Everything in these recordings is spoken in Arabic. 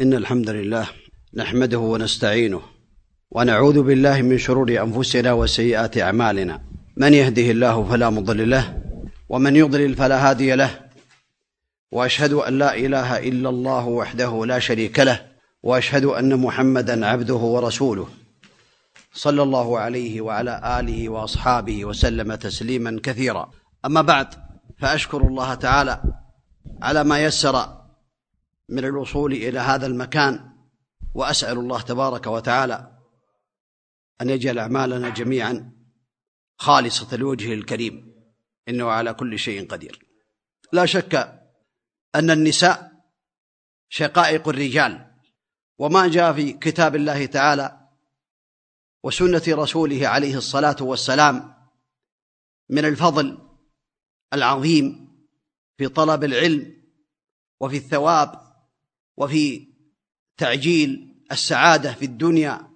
إن الحمد لله نحمده ونستعينه ونعوذ بالله من شرور أنفسنا وسيئات أعمالنا. من يهده الله فلا مضل له ومن يضلل فلا هادي له وأشهد أن لا إله إلا الله وحده لا شريك له وأشهد أن محمدا عبده ورسوله. صلى الله عليه وعلى آله وأصحابه وسلم تسليما كثيرا. أما بعد فأشكر الله تعالى على ما يسر من الوصول إلى هذا المكان وأسأل الله تبارك وتعالى أن يجعل أعمالنا جميعا خالصة لوجهه الكريم إنه على كل شيء قدير. لا شك أن النساء شقائق الرجال وما جاء في كتاب الله تعالى وسنة رسوله عليه الصلاة والسلام من الفضل العظيم في طلب العلم وفي الثواب وفي تعجيل السعادة في الدنيا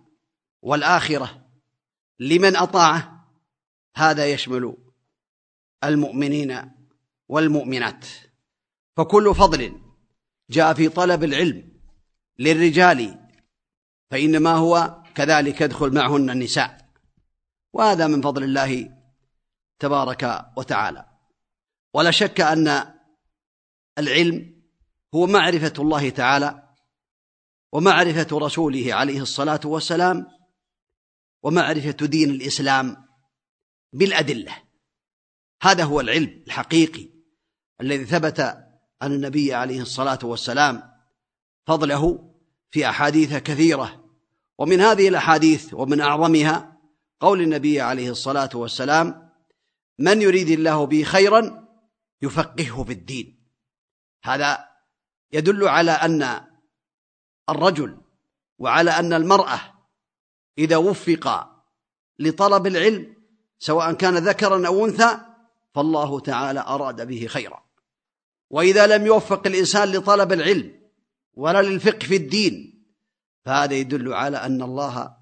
والآخرة لمن أطاعه هذا يشمل المؤمنين والمؤمنات. فكل فضل جاء في طلب العلم للرجال فإنما هو كذلك يدخل معهن النساء. وهذا من فضل الله تبارك وتعالى. ولا شك أن العلم هو معرفة الله تعالى ومعرفة رسوله عليه الصلاة والسلام ومعرفة دين الإسلام بالأدلة. هذا هو العلم الحقيقي الذي ثبت عن النبي عليه الصلاة والسلام فضله في أحاديث كثيرة. ومن هذه الأحاديث ومن أعظمها قول النبي عليه الصلاة والسلام من يريد الله به خيرا يفقهه في الدين. هذا يدل على أن الرجل وعلى أن المرأة إذا وفق لطلب العلم سواء كان ذكرا أو أنثى فالله تعالى أراد به خيرا. وإذا لم يوفق الإنسان لطلب العلم ولا للفقه في الدين فهذا يدل على أن الله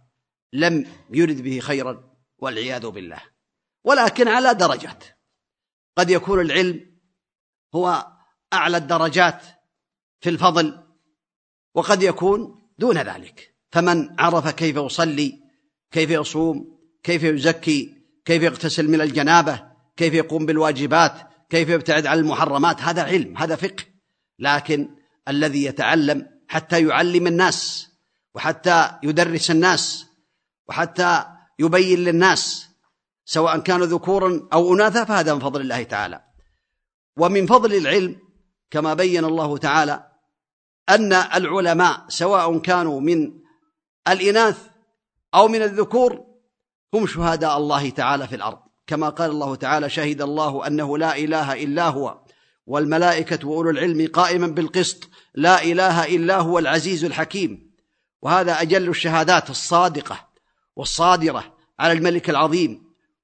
لم يرد به خيرا والعياذ بالله. ولكن على درجات. قد يكون العلم هو أعلى الدرجات في الفضل وقد يكون دون ذلك. فمن عرف كيف يصلي كيف يصوم كيف يزكي كيف يغتسل من الجنابة كيف يقوم بالواجبات كيف يبتعد عن المحرمات هذا علم هذا فقه. لكن الذي يتعلم حتى يعلم الناس وحتى يدرس الناس وحتى يبين للناس سواء كانوا ذكورا أو أناثا فهذا من فضل الله تعالى. ومن فضل العلم كما بين الله تعالى أن العلماء سواء كانوا من الإناث أو من الذكور هم شهداء الله تعالى في الأرض. كما قال الله تعالى شهد الله أنه لا إله إلا هو والملائكة وأولو العلم قائما بالقسط لا إله إلا هو العزيز الحكيم. وهذا أجل الشهادات الصادقة والصادرة على الملك العظيم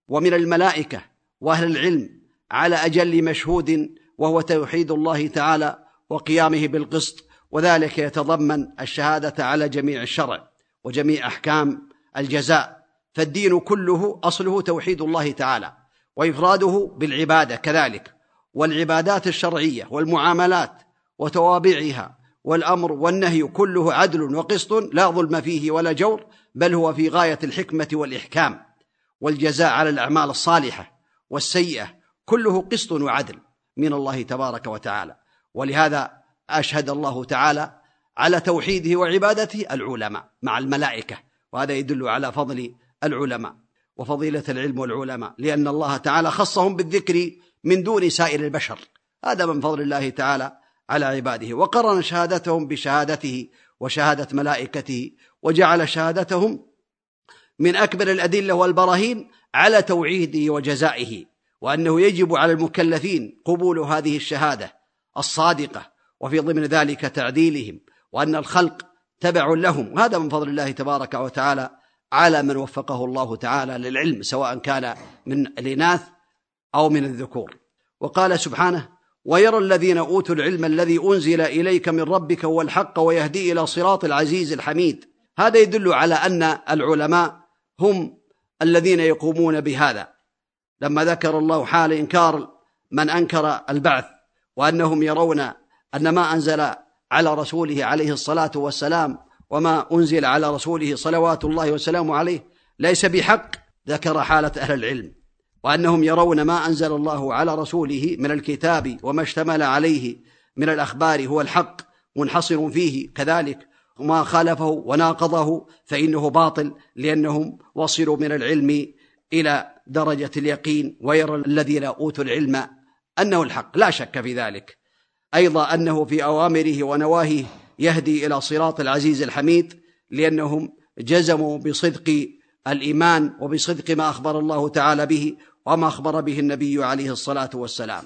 ومن الملائكة وأهل العلم على أجل مشهود وهو توحيد الله تعالى وقيامه بالقسط. وذلك يتضمن الشهادة على جميع الشرع وجميع أحكام الجزاء فالدين كله أصله توحيد الله تعالى وإفراده بالعبادة كذلك والعبادات الشرعية والمعاملات وتوابعها والأمر والنهي كله عدل وقسط لا ظلم فيه ولا جور بل هو في غاية الحكمة والإحكام والجزاء على الأعمال الصالحة والسيئة كله قسط وعدل من الله تبارك وتعالى. ولهذا أشهد الله تعالى على توحيده وعبادته العلماء مع الملائكة وهذا يدل على فضل العلماء وفضيلة العلم والعلماء لأن الله تعالى خصهم بالذكر من دون سائر البشر. هذا من فضل الله تعالى على عباده. وقرن شهادتهم بشهادته وشهادة ملائكته وجعل شهادتهم من أكبر الأدلة والبراهين على توعيده وجزائه وأنه يجب على المكلفين قبول هذه الشهادة الصادقة وفي ضمن ذلك تعديلهم وأن الخلق تبع لهم. وهذا من فضل الله تبارك وتعالى على من وفقه الله تعالى للعلم سواء كان من الإناث أو من الذكور. وقال سبحانه ويرى الذين أوتوا العلم الذي أنزل إليك من ربك هو الحق ويهدي إلى صراط العزيز الحميد. هذا يدل على أن العلماء هم الذين يقومون بهذا. لما ذكر الله حال إنكار من أنكر البعث وأنهم يرون أن ما أنزل على رسوله عليه الصلاة والسلام وما أنزل على رسوله صلوات الله وسلامه عليه ليس بحق ذكر حالة أهل العلم وأنهم يرون ما أنزل الله على رسوله من الكتاب وما اشتمل عليه من الأخبار هو الحق منحصر فيه كذلك وما خالفه وناقضه فإنه باطل لأنهم وصلوا من العلم إلى درجة اليقين ويرى الذين أوتوا العلم أنه الحق لا شك في ذلك. أيضا أنه في أوامره ونواهيه يهدي إلى صراط العزيز الحميد لأنهم جزموا بصدق الإيمان وبصدق ما أخبر الله تعالى به وما أخبر به النبي عليه الصلاة والسلام.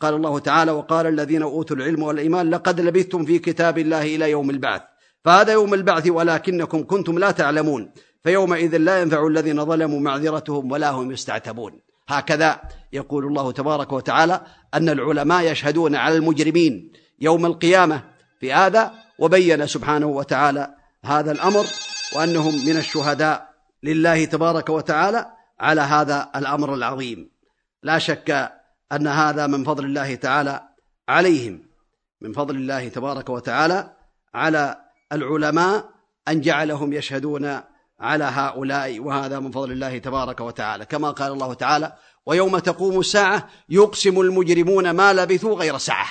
قال الله تعالى وقال الذين أوتوا العلم والإيمان لقد لبثتم في كتاب الله إلى يوم البعث فهذا يوم البعث ولكنكم كنتم لا تعلمون فيومئذ لا ينفع الذين ظلموا معذرتهم ولا هم يستعتبون. هكذا يقول الله تبارك وتعالى أن العلماء يشهدون على المجرمين يوم القيامة في هذا وبين سبحانه وتعالى هذا الأمر وأنهم من الشهداء لله تبارك وتعالى على هذا الأمر العظيم. لا شك أن هذا من فضل الله تعالى عليهم من فضل الله تبارك وتعالى على العلماء أن جعلهم يشهدون على هؤلاء وهذا من فضل الله تبارك وتعالى. كما قال الله تعالى ويوم تقوم الساعة يقسم المجرمون ما لبثوا غير ساعة.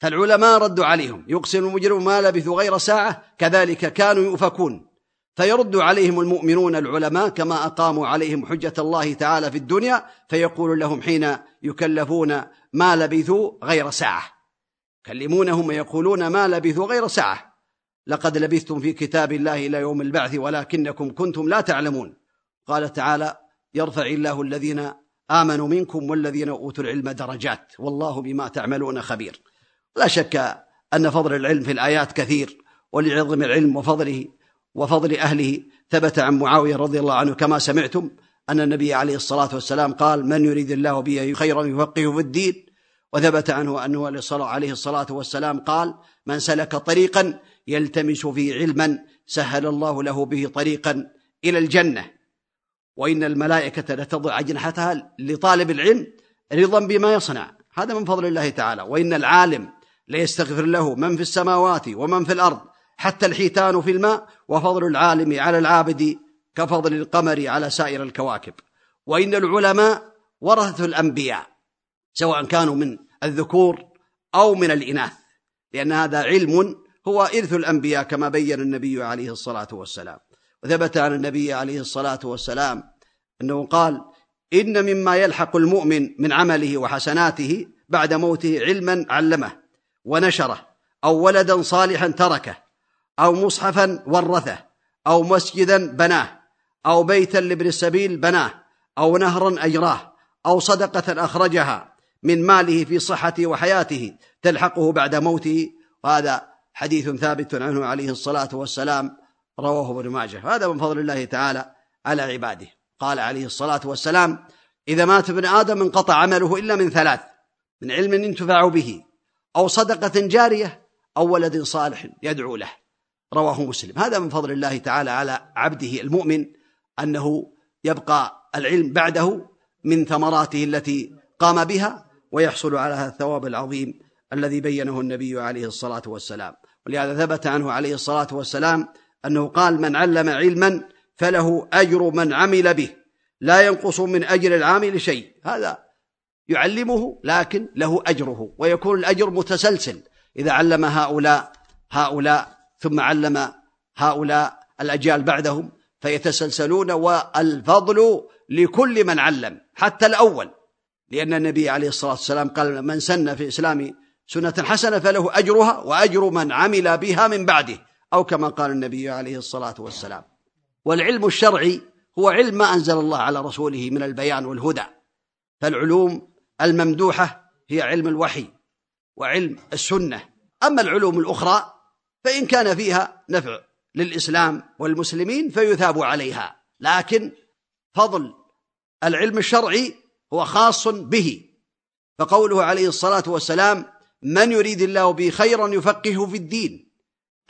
فالعلماء ردوا عليهم يقسم المجرمون ما لبثوا غير ساعة كذلك كانوا يؤفكون. فيرد عليهم المؤمنون العلماء كما أقاموا عليهم حجة الله تعالى في الدنيا فيقول لهم حين يكلفون ما لبثوا غير ساعة. يكلمونهم ويقولون ما لبثوا غير ساعة. لقد لبثتم في كتاب الله إلى يوم البعث ولكنكم كنتم لا تعلمون. قال تعالى يرفع الله الذين آمنوا منكم والذين أوتوا العلم درجات. والله بما تعملون خبير. لا شك أن فضل العلم في الآيات كثير ولعظم العلم وفضله وفضل أهله. ثبت عن معاوية رضي الله عنه كما سمعتم أن النبي عليه الصلاة والسلام قال من يريد الله به خيرا يفقهه في الدين. وثبت عنه أنه عليه الصلاة والسلام قال من سلك طريقا يلتمس فيه علما سهل الله له به طريقا إلى الجنة. وإن الملائكة لتضع أجنحتها لطالب العلم رضا بما يصنع. هذا من فضل الله تعالى. وإن العالم ليستغفر له من في السماوات ومن في الأرض حتى الحيتان في الماء. وفضل العالم على العابد كفضل القمر على سائر الكواكب. وإن العلماء ورثة الأنبياء سواء كانوا من الذكور أو من الإناث. لأن هذا علم هو إرث الأنبياء كما بين النبي عليه الصلاة والسلام. وثبت عن النبي عليه الصلاة والسلام أنه قال إن مما يلحق المؤمن من عمله وحسناته بعد موته علما علمه ونشره أو ولدا صالحا تركه أو مصحفا ورثه أو مسجدا بناه أو بيتا لابن السبيل بناه أو نهرا أجراه أو صدقة أخرجها من ماله في صحته وحياته تلحقه بعد موته وهذا حديث ثابت عنه عليه الصلاة والسلام رواه ابن ماجه. هذا من فضل الله تعالى على عباده. قال عليه الصلاة والسلام إذا مات ابن آدم انقطع عمله إلا من ثلاث من علم ينتفع به أو صدقة جارية أو ولد صالح يدعو له. رواه مسلم. هذا من فضل الله تعالى على عبده المؤمن أنه يبقى العلم بعده من ثمراته التي قام بها ويحصل على هذا الثواب العظيم الذي بينه النبي عليه الصلاة والسلام. ولهذا ثبت عنه عليه الصلاة والسلام أنه قال من علم علما فله أجر من عمل به. لا ينقص من أجر العامل شيء. هذا يعلمه لكن له أجره ويكون الأجر متسلسل. إذا علم هؤلاء هؤلاء ثم علم هؤلاء الأجيال بعدهم فيتسلسلون والفضل لكل من علم حتى الأول. لأن النبي عليه الصلاة والسلام قال من سن في إسلام سنة حسنة فله أجرها وأجر من عمل بها من بعده أو كما قال النبي عليه الصلاة والسلام. والعلم الشرعي هو علم ما أنزل الله على رسوله من البيان والهدى. فالعلوم الممدوحة هي علم الوحي وعلم السنة. أما العلوم الأخرى فإن كان فيها نفع للإسلام والمسلمين فيثاب عليها. لكن فضل العلم الشرعي هو خاص به. فقوله عليه الصلاة والسلام من يريد الله به خيرا يفقهه في الدين.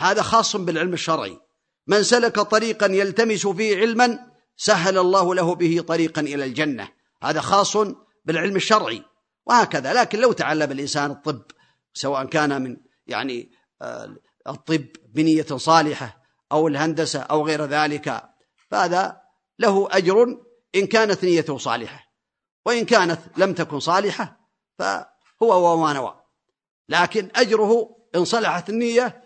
هذا خاص بالعلم الشرعي. من سلك طريقا يلتمس فيه علما سهل الله له به طريقا إلى الجنة. هذا خاص بالعلم الشرعي. وهكذا. لكن لو تعلم الإنسان الطب سواء كان من يعني آه، الطب بنية صالحة أو الهندسة أو غير ذلك فهذا له أجر إن كانت نيته صالحة. وإن كانت لم تكن صالحة فهو وما نوى. لكن أجره إن صلحت النية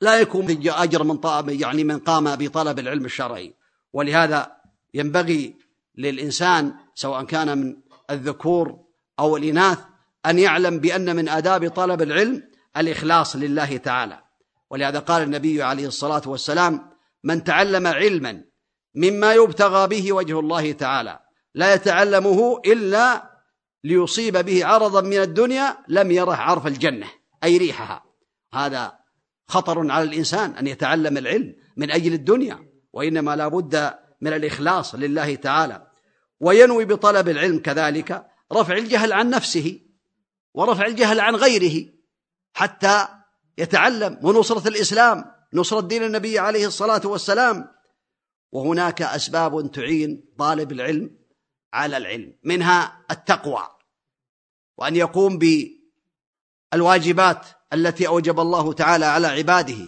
لا يكون أجر من يعني من قام بطلب العلم الشرعي. ولهذا ينبغي للإنسان سواء كان من الذكور أو الإناث أن يعلم بأن من آداب طلب العلم الإخلاص لله تعالى. ولهذا قال النبي عليه الصلاة والسلام من تعلم علما مما يبتغى به وجه الله تعالى لا يتعلمه إلا ليصيب به عرضا من الدنيا لم يره عرف الجنة أي ريحها. هذا خطر على الإنسان أن يتعلم العلم من أجل الدنيا وإنما لا بد من الإخلاص لله تعالى. وينوي بطلب العلم كذلك رفع الجهل عن نفسه ورفع الجهل عن غيره حتى يتعلم ونصرة الإسلام نصرة دين النبي عليه الصلاة والسلام. وهناك أسباب تعين طالب العلم على العلم منها التقوى وأن يقوم بالواجبات التي أوجب الله تعالى على عباده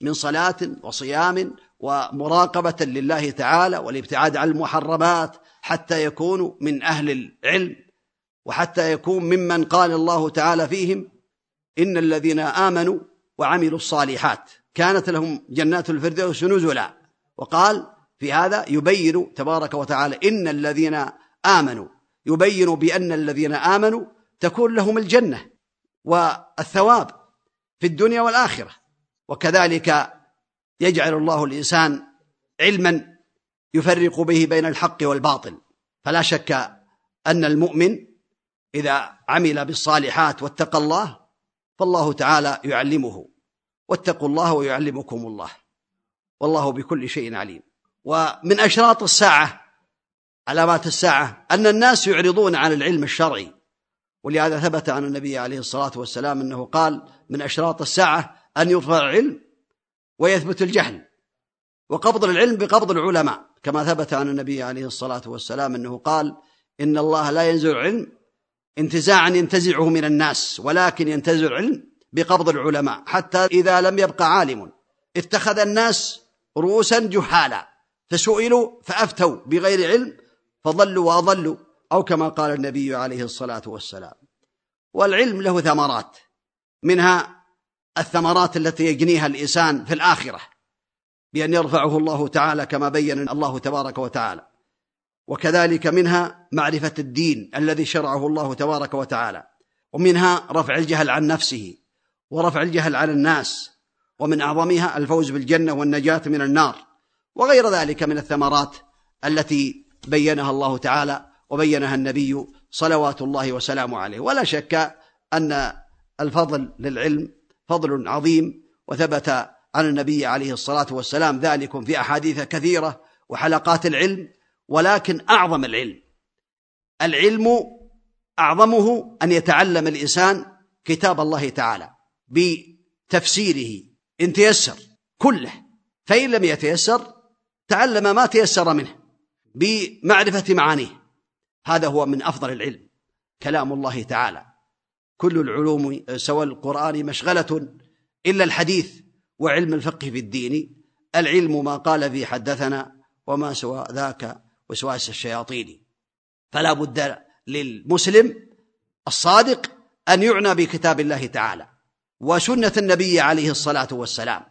من صلاة وصيام ومراقبة لله تعالى والابتعاد عن المحرمات حتى يكونوا من أهل العلم وحتى يكون ممن قال الله تعالى فيهم إن الذين آمنوا وعملوا الصالحات كانت لهم جنات الفردوس نزلا وقال في هذا يبين تبارك وتعالى إن الذين آمنوا يبين بأن الذين آمنوا تكون لهم الجنة والثواب في الدنيا والآخرة. وكذلك يجعل الله الإنسان علما يفرق به بين الحق والباطل. فلا شك أن المؤمن إذا عمل بالصالحات واتقى الله فالله تعالى يعلمه. واتقوا الله ويعلمكم الله. والله بكل شيء عليم. ومن أشراط الساعة علامات الساعة أن الناس يعرضون عن العلم الشرعي. ولهذا ثبت عن النبي عليه الصلاة والسلام أنه قال من أشراط الساعة أن يرفع العلم ويثبت الجهل وقبض العلم بقبض العلماء. كما ثبت عن النبي عليه الصلاة والسلام أنه قال إن الله لا ينزع العلم انتزاعا ينتزعه من الناس ولكن ينتزع العلم بقبض العلماء حتى إذا لم يبق عالم اتخذ الناس رؤوسا جهالا. فسئلوا فأفتوا بغير علم فضلوا وأضلوا أو كما قال النبي عليه الصلاة والسلام. والعلم له ثمرات منها الثمرات التي يجنيها الإنسان في الآخرة بأن يرفعه الله تعالى كما بين الله تبارك وتعالى. وكذلك منها معرفة الدين الذي شرعه الله تبارك وتعالى ومنها رفع الجهل عن نفسه ورفع الجهل عن الناس ومن أعظمها الفوز بالجنة والنجاة من النار. وغير ذلك من الثمرات التي بينها الله تعالى وبينها النبي صلوات الله وسلامه عليه. ولا شك أن الفضل للعلم فضل عظيم وثبت عن النبي عليه الصلاة والسلام ذلك في أحاديث كثيرة وحلقات العلم ولكن أعظم العلم. العلم أعظمه أن يتعلم الإنسان كتاب الله تعالى بتفسيره إن تيسر كله. فإن لم يتيسر تعلم ما تيسر منه بمعرفة معانيه هذا هو من أفضل العلم كلام الله تعالى كل العلوم سوى القرآن مشغلة إلا الحديث وعلم الفقه في الدين العلم ما قال في حدثنا وما سوى ذاك وسواس الشياطين فلا بد للمسلم الصادق أن يعنى بكتاب الله تعالى وسنة النبي عليه الصلاة والسلام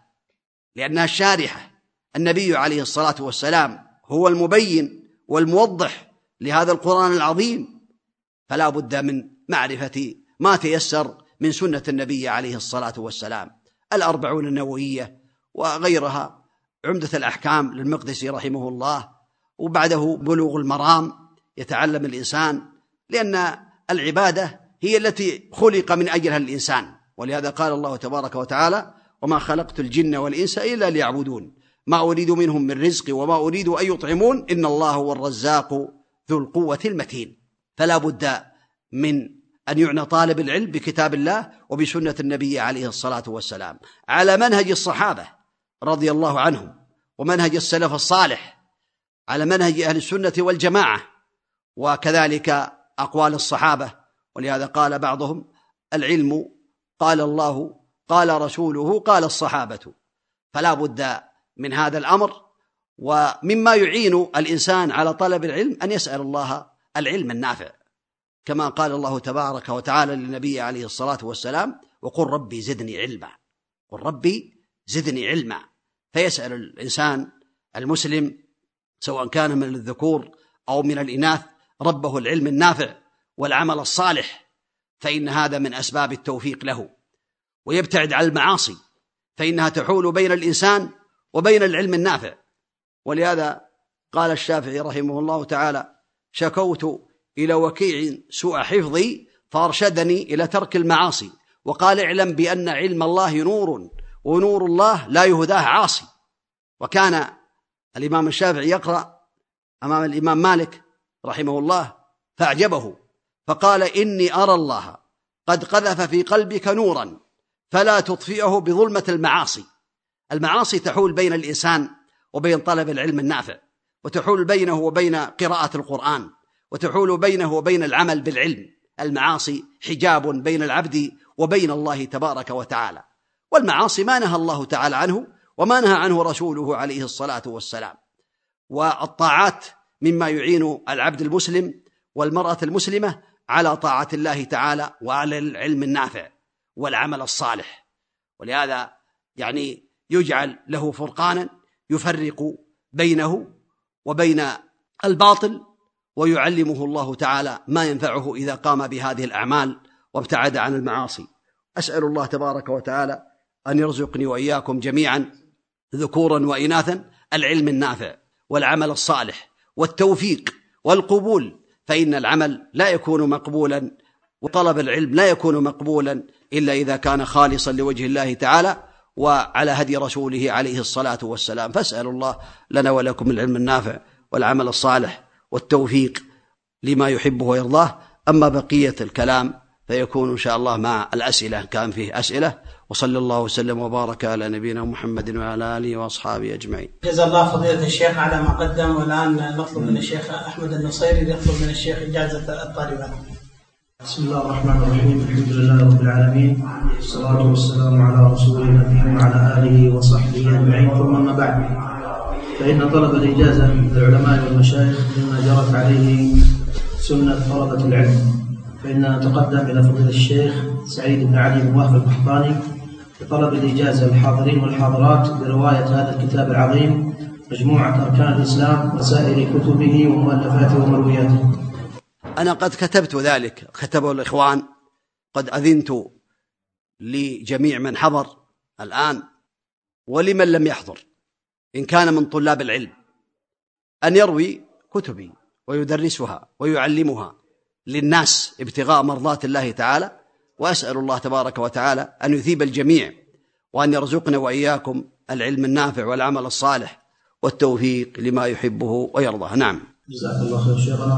لأنها الشارحة النبي عليه الصلاة والسلام هو المبين والموضح لهذا القرآن العظيم فلا بد من معرفة ما تيسر من سنة النبي عليه الصلاة والسلام الأربعون النووية وغيرها عمدة الأحكام للمقدسي رحمه الله وبعده بلوغ المرام يتعلم الإنسان لأن العبادة هي التي خلق من أجلها الإنسان ولهذا قال الله تبارك وتعالى وما خلقت الجن والإنس إلا ليعبدون ما أريد منهم من رزق وما أريد أن يطعمون إن الله هو الرزاق ذو القوة المتين. فلا بد من أن يعنى طالب العلم بكتاب الله وبسنة النبي عليه الصلاة والسلام. على منهج الصحابة رضي الله عنهم ومنهج السلف الصالح على منهج أهل السنة والجماعة وكذلك أقوال الصحابة. ولهذا قال بعضهم العلم قال الله قال رسوله قال الصحابة. فلا بد من هذا الأمر ومما يعين الإنسان على طلب العلم أن يسأل الله العلم النافع. كما قال الله تبارك وتعالى للنبي عليه الصلاة والسلام وقل ربي زدني علما. قل ربي زدني علما. فيسأل الإنسان المسلم سواء كان من الذكور أو من الإناث ربه العلم النافع والعمل الصالح فإن هذا من أسباب التوفيق له. ويبتعد عن المعاصي فإنها تحول بين الإنسان وبين العلم النافع. ولهذا قال الشافعي رحمه الله تعالى شكوت إلى وكيع سوء حفظي فأرشدني إلى ترك المعاصي وقال اعلم بأن علم الله نور ونور الله لا يهداه عاصي. وكان الإمام الشافعي يقرأ أمام الإمام مالك رحمه الله فأعجبه فقال إني أرى الله قد قذف في قلبك نورا فلا تطفئه بظلمة المعاصي. المعاصي تحول بين الإنسان وبين طلب العلم النافع وتحول بينه وبين قراءة القرآن وتحول بينه وبين العمل بالعلم. المعاصي حجاب بين العبد وبين الله تبارك وتعالى. والمعاصي ما نهى الله تعالى عنه وما نهى عنه رسوله عليه الصلاة والسلام. والطاعات مما يعين العبد المسلم والمرأة المسلمة على طاعة الله تعالى وعلى العلم النافع والعمل الصالح. ولهذا يعني يجعل له فرقانا يفرق بينه وبين الباطل ويعلمه الله تعالى ما ينفعه إذا قام بهذه الأعمال وابتعد عن المعاصي. أسأل الله تبارك وتعالى أن يرزقني وإياكم جميعا ذكورا وإناثا العلم النافع والعمل الصالح والتوفيق والقبول فإن العمل لا يكون مقبولا وطلب العلم لا يكون مقبولا إلا إذا كان خالصا لوجه الله تعالى وعلى هدي رسوله عليه الصلاة والسلام. فاسألوا الله لنا ولكم العلم النافع والعمل الصالح والتوفيق لما يحبه ويرضاه. أما بقية الكلام فيكون إن شاء الله مع الأسئلة. كان فيه أسئلة. وصلى الله وسلم وبارك على نبينا محمد وعلى آله وأصحابه أجمعين. جزا الله فضيلة الشيخ على ما قدم. والآن نطلب من الشيخ أحمد النصيري. يطلب من الشيخ إجازة الطالبات. بسم الله الرحمن الرحيم الحمد لله رب العالمين والصلاة والسلام على رسول الله وعلى آله وصحبه أجمعين ثم أما بعد فإن طلب الإجازة من العلماء والمشايخ مما جرت عليه سنة طلبة العلم فإننا نتقدم إلى فضيلة الشيخ سعيد بن علي بن وهب القحطاني بطلب الإجازة للحاضرين والحاضرات برواية هذا الكتاب العظيم مجموعة أركان الإسلام وسائر كتبه ومؤلفاته ومروياته أنا قد كتبت ذلك. كتبه الإخوان. قد أذنت لجميع من حضر الآن ولمن لم يحضر إن كان من طلاب العلم أن يروي كتبي ويدرسها ويعلمها للناس ابتغاء مرضات الله تعالى. وأسأل الله تبارك وتعالى أن يثيب الجميع وأن يرزقنا وإياكم العلم النافع والعمل الصالح والتوفيق لما يحبه ويرضاه. نعم. جزاك الله خير شيخنا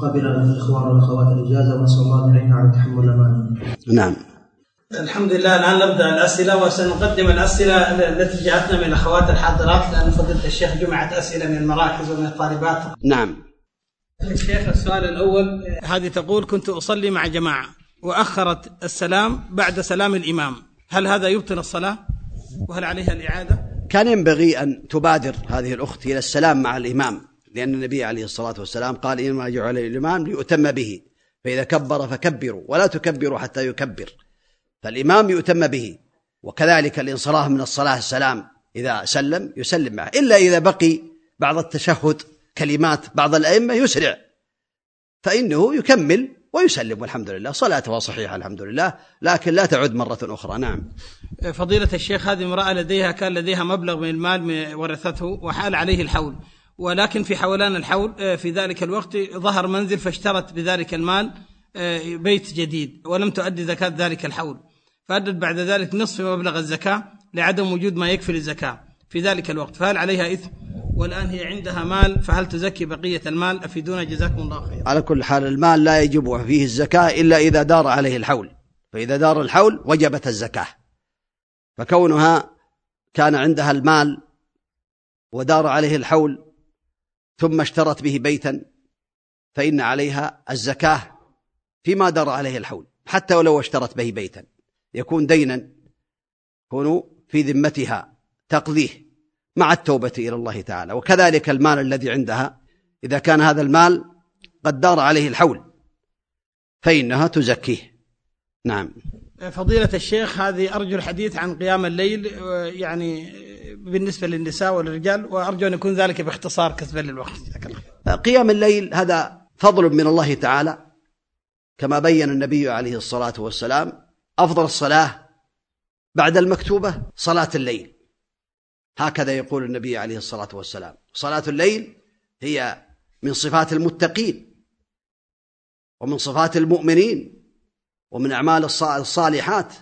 قبل الإخوان والأخوات الإجازة ونسال الله أن يعين على تحمل الامانه. نعم الحمد لله الآن نبدأ الأسئلة وسنقدم الأسئلة التي جاءتنا من الأخوات الحاضرات لأن فضيلة الشيخ جمعت أسئلة من المراكز ومن الطالبات. نعم الشيخ السؤال الأول هذه تقول كنت أصلي مع جماعة وأخرت السلام بعد سلام الإمام، هل هذا يبطل الصلاة؟ وهل عليها الإعادة؟ كان ينبغي أن تبادر هذه الأخت إلى السلام مع الإمام لأن النبي عليه الصلاة والسلام قال إنما جعل الإمام ليؤتم به فإذا كبر فكبروا ولا تكبروا حتى يكبر. فالإمام يؤتم به وكذلك الانصراف من الصلاة السلام إذا سلم يسلم معه إلا إذا بقي بعض التشهد كلمات بعض الأئمة يسرع. فإنه يكمل ويسلم والحمد لله. صلاته صحيحة الحمد لله. لكن لا تعد مرة أخرى. نعم. فضيلة الشيخ هذه امرأة لديها كان لديها مبلغ من المال ورثته وحال عليه الحول. ولكن في حولان الحول آه، في ذلك الوقت ظهر منزل فاشترت بذلك المال آه، بيت جديد ولم تؤدي زكاة ذلك الحول. فأدت بعد ذلك نصف مبلغ الزكاة لعدم وجود ما يكفي للزكاة في ذلك الوقت. فهل عليها إثم؟ والآن هي عندها مال فهل تزكي بقية المال؟ أفيدونا جزاكم الله خير على كل حال المال لا يجب فيه الزكاة إلا إذا دار عليه الحول. فإذا دار الحول وجبت الزكاة. فكونها كان عندها المال ودار عليه الحول ثم اشترت به بيتا فإن عليها الزكاة فيما دار عليه الحول حتى ولو اشترت به بيتا. يكون دينا يكون في ذمتها تقضيه مع التوبة إلى الله تعالى. وكذلك المال الذي عندها إذا كان هذا المال قد دار عليه الحول فإنها تزكيه. نعم. فضيلة الشيخ هذه أرجو الحديث عن قيام الليل يعني بالنسبة للنساء والرجال وأرجو أن يكون ذلك باختصار كسبا للوقت. قيام الليل هذا فضل من الله تعالى كما بين النبي عليه الصلاة والسلام أفضل الصلاة بعد المكتوبة صلاة الليل. هكذا يقول النبي عليه الصلاة والسلام. صلاة الليل هي من صفات المتقين ومن صفات المؤمنين. ومن أعمال الصالحات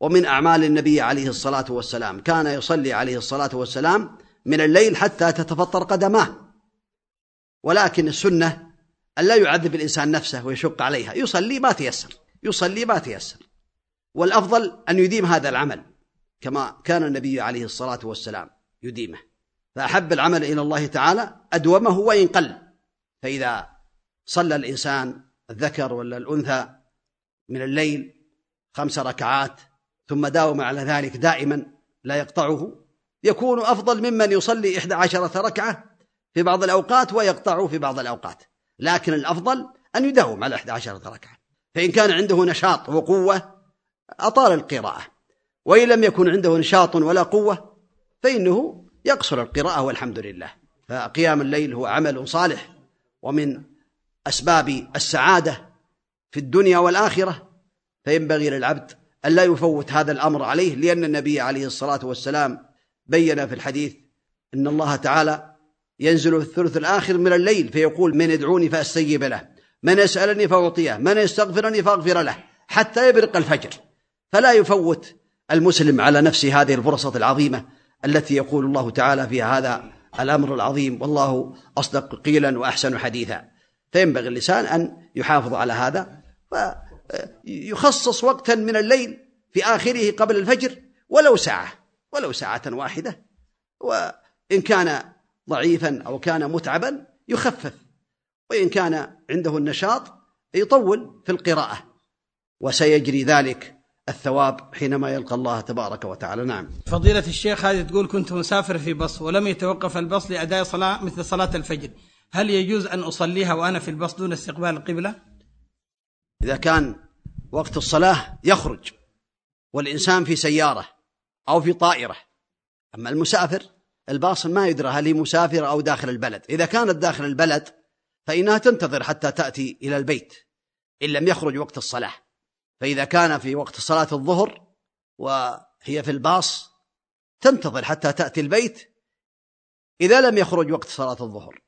ومن أعمال النبي عليه الصلاة والسلام. كان يصلي عليه الصلاة والسلام من الليل حتى تتفطر قدماه. ولكن السنة أن لا يعذب الإنسان نفسه ويشق عليها. يصلي ما تيسر. يصلي ما تيسر. والأفضل أن يديم هذا العمل كما كان النبي عليه الصلاة والسلام يديمه. فأحب العمل إلى الله تعالى أدومه وإن قل. فإذا صلى الإنسان الذكر ولا الأنثى من الليل خمس ركعات ثم داوم على ذلك دائما لا يقطعه. يكون أفضل ممن يصلي إحدى عشرة ركعة في بعض الأوقات ويقطع في بعض الأوقات لكن الأفضل أن يداوم على إحدى عشرة ركعة. فإن كان عنده نشاط وقوة أطال القراءة وإن لم يكن عنده نشاط ولا قوة فإنه يقصر القراءة والحمد لله. فقيام الليل هو عمل صالح ومن أسباب السعادة في الدنيا والآخرة فينبغي للعبد أن لا يفوت هذا الأمر عليه لأن النبي عليه الصلاة والسلام بين في الحديث إن الله تعالى ينزل في الثلث الآخر من الليل فيقول من يدعوني فأستجيب له من يسألني فأعطيه من يستغفرني فأغفر له حتى يبرق الفجر. فلا يفوت المسلم على نفسه هذه الفرصة العظيمة التي يقول الله تعالى فيها هذا الأمر العظيم والله أصدق قيلا وأحسن حديثا. فينبغي اللسان أن يحافظ على هذا. ويخصص وقتا من الليل في آخره قبل الفجر ولو ساعة ولو ساعة واحدة. وإن كان ضعيفا أو كان متعبا يخفف. وإن كان عنده النشاط يطول في القراءة. وسيجري ذلك الثواب حينما يلقى الله تبارك وتعالى. نعم. فضيلة الشيخ هذه تقول كنت مسافر في بص ولم يتوقف البص لأداء صلاة مثل صلاة الفجر. هل يجوز أن أصليها وأنا في البص دون استقبال القبلة؟ إذا كان وقت الصلاة يخرج والإنسان في سيارة أو في طائرة. أما المسافر الباص ما يدرى هل هي مسافرة أو داخل البلد. إذا كانت داخل البلد فإنها تنتظر حتى تأتي إلى البيت إن لم يخرج وقت الصلاة. فإذا كان في وقت صلاة الظهر وهي في الباص تنتظر حتى تأتي البيت إذا لم يخرج وقت صلاة الظهر.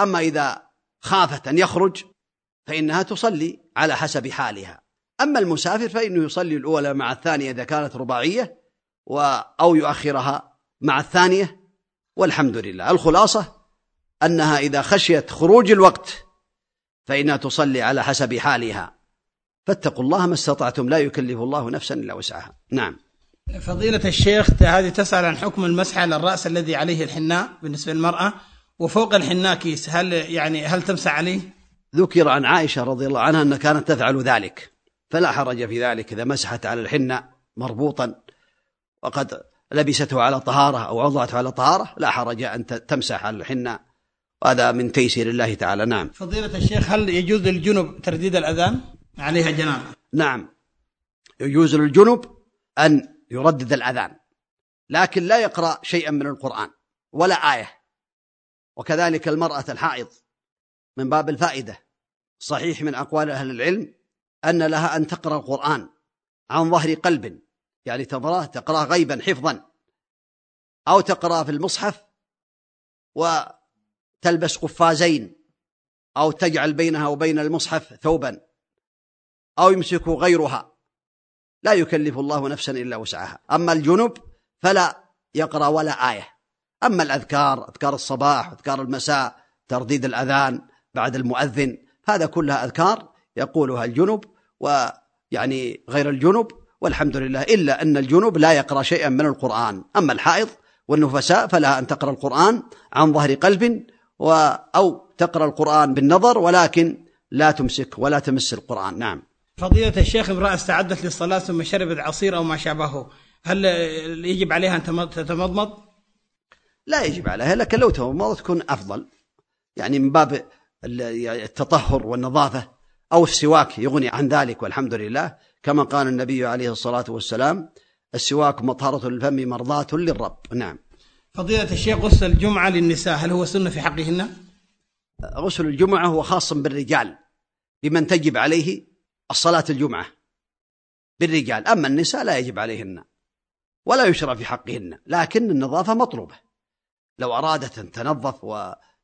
أما إذا خافت أن يخرج فإنها تصلي على حسب حالها. أما المسافر فإنه يصلي الأولى مع الثانية إذا كانت رباعية أو يؤخرها مع الثانية والحمد لله. الخلاصة أنها إذا خشيت خروج الوقت فإنها تصلي على حسب حالها. فاتقوا الله ما استطعتم لا يكلف الله نفسا إلا وسعها. نعم. فضيلة الشيخ هذه تسأل عن حكم المسح على الرأس الذي عليه الحناء بالنسبة للمرأة وفوق الحناء كيس هل يعني هل تمسح عليه؟ ذكر عن عائشة رضي الله عنها أنها كانت تفعل ذلك. فلا حرج في ذلك إذا مسحت على الحناء مربوطا. وقد لبسته على طهارة أو وضعته على طهارة لا حرج أن تمسح على الحناء وهذا من تيسير الله تعالى. نعم. فضيلة الشيخ هل يجوز للجنب ترديد الأذان؟ عليها جنابة. نعم. يجوز للجنب أن يردد الأذان لكن لا يقرأ شيئا من القرآن ولا آية. وكذلك المرأة الحائض من باب الفائدة. صحيح من أقوال أهل العلم أن لها أن تقرأ القرآن عن ظهر قلب يعني تقرأه تقرأه غيبا حفظا أو تقرأ في المصحف وتلبس قفازين أو تجعل بينها وبين المصحف ثوبا أو يمسك غيرها. لا يكلف الله نفسا إلا وسعها. أما الجنب فلا يقرأ ولا آية. أما الأذكار أذكار الصباح أذكار المساء ترديد الأذان بعد المؤذن هذا كلها أذكار يقولها الجنب ويعني غير الجنب والحمد لله إلا أن الجنوب لا يقرأ شيئا من القرآن. أما الحائض والنفساء فلها أن تقرأ القرآن عن ظهر قلب و أو تقرأ القرآن بالنظر ولكن لا تمسك ولا تمس القرآن. نعم. فضيلة الشيخ امرأة استعدت للصلاة ثم شربت عصير أو ما شابهه هل يجب عليها أن تتمضمض؟ لا يجب عليها لكن لو تمضمضت تكون أفضل. يعني من باب التطهر والنظافة أو السواك يغني عن ذلك والحمد لله. كما قال النبي عليه الصلاة والسلام السواك مطهرة للفم مرضاة للرب. نعم. فضيلة الشيخ غسل الجمعة للنساء هل هو سنة في حقهن؟ غسل الجمعة هو خاص بالرجال بمن تجب عليه الصلاة الجمعة بالرجال. أما النساء لا يجب عليهن ولا يشرع في حقهن لكن النظافة مطلوبة. لو أرادت أن تنظف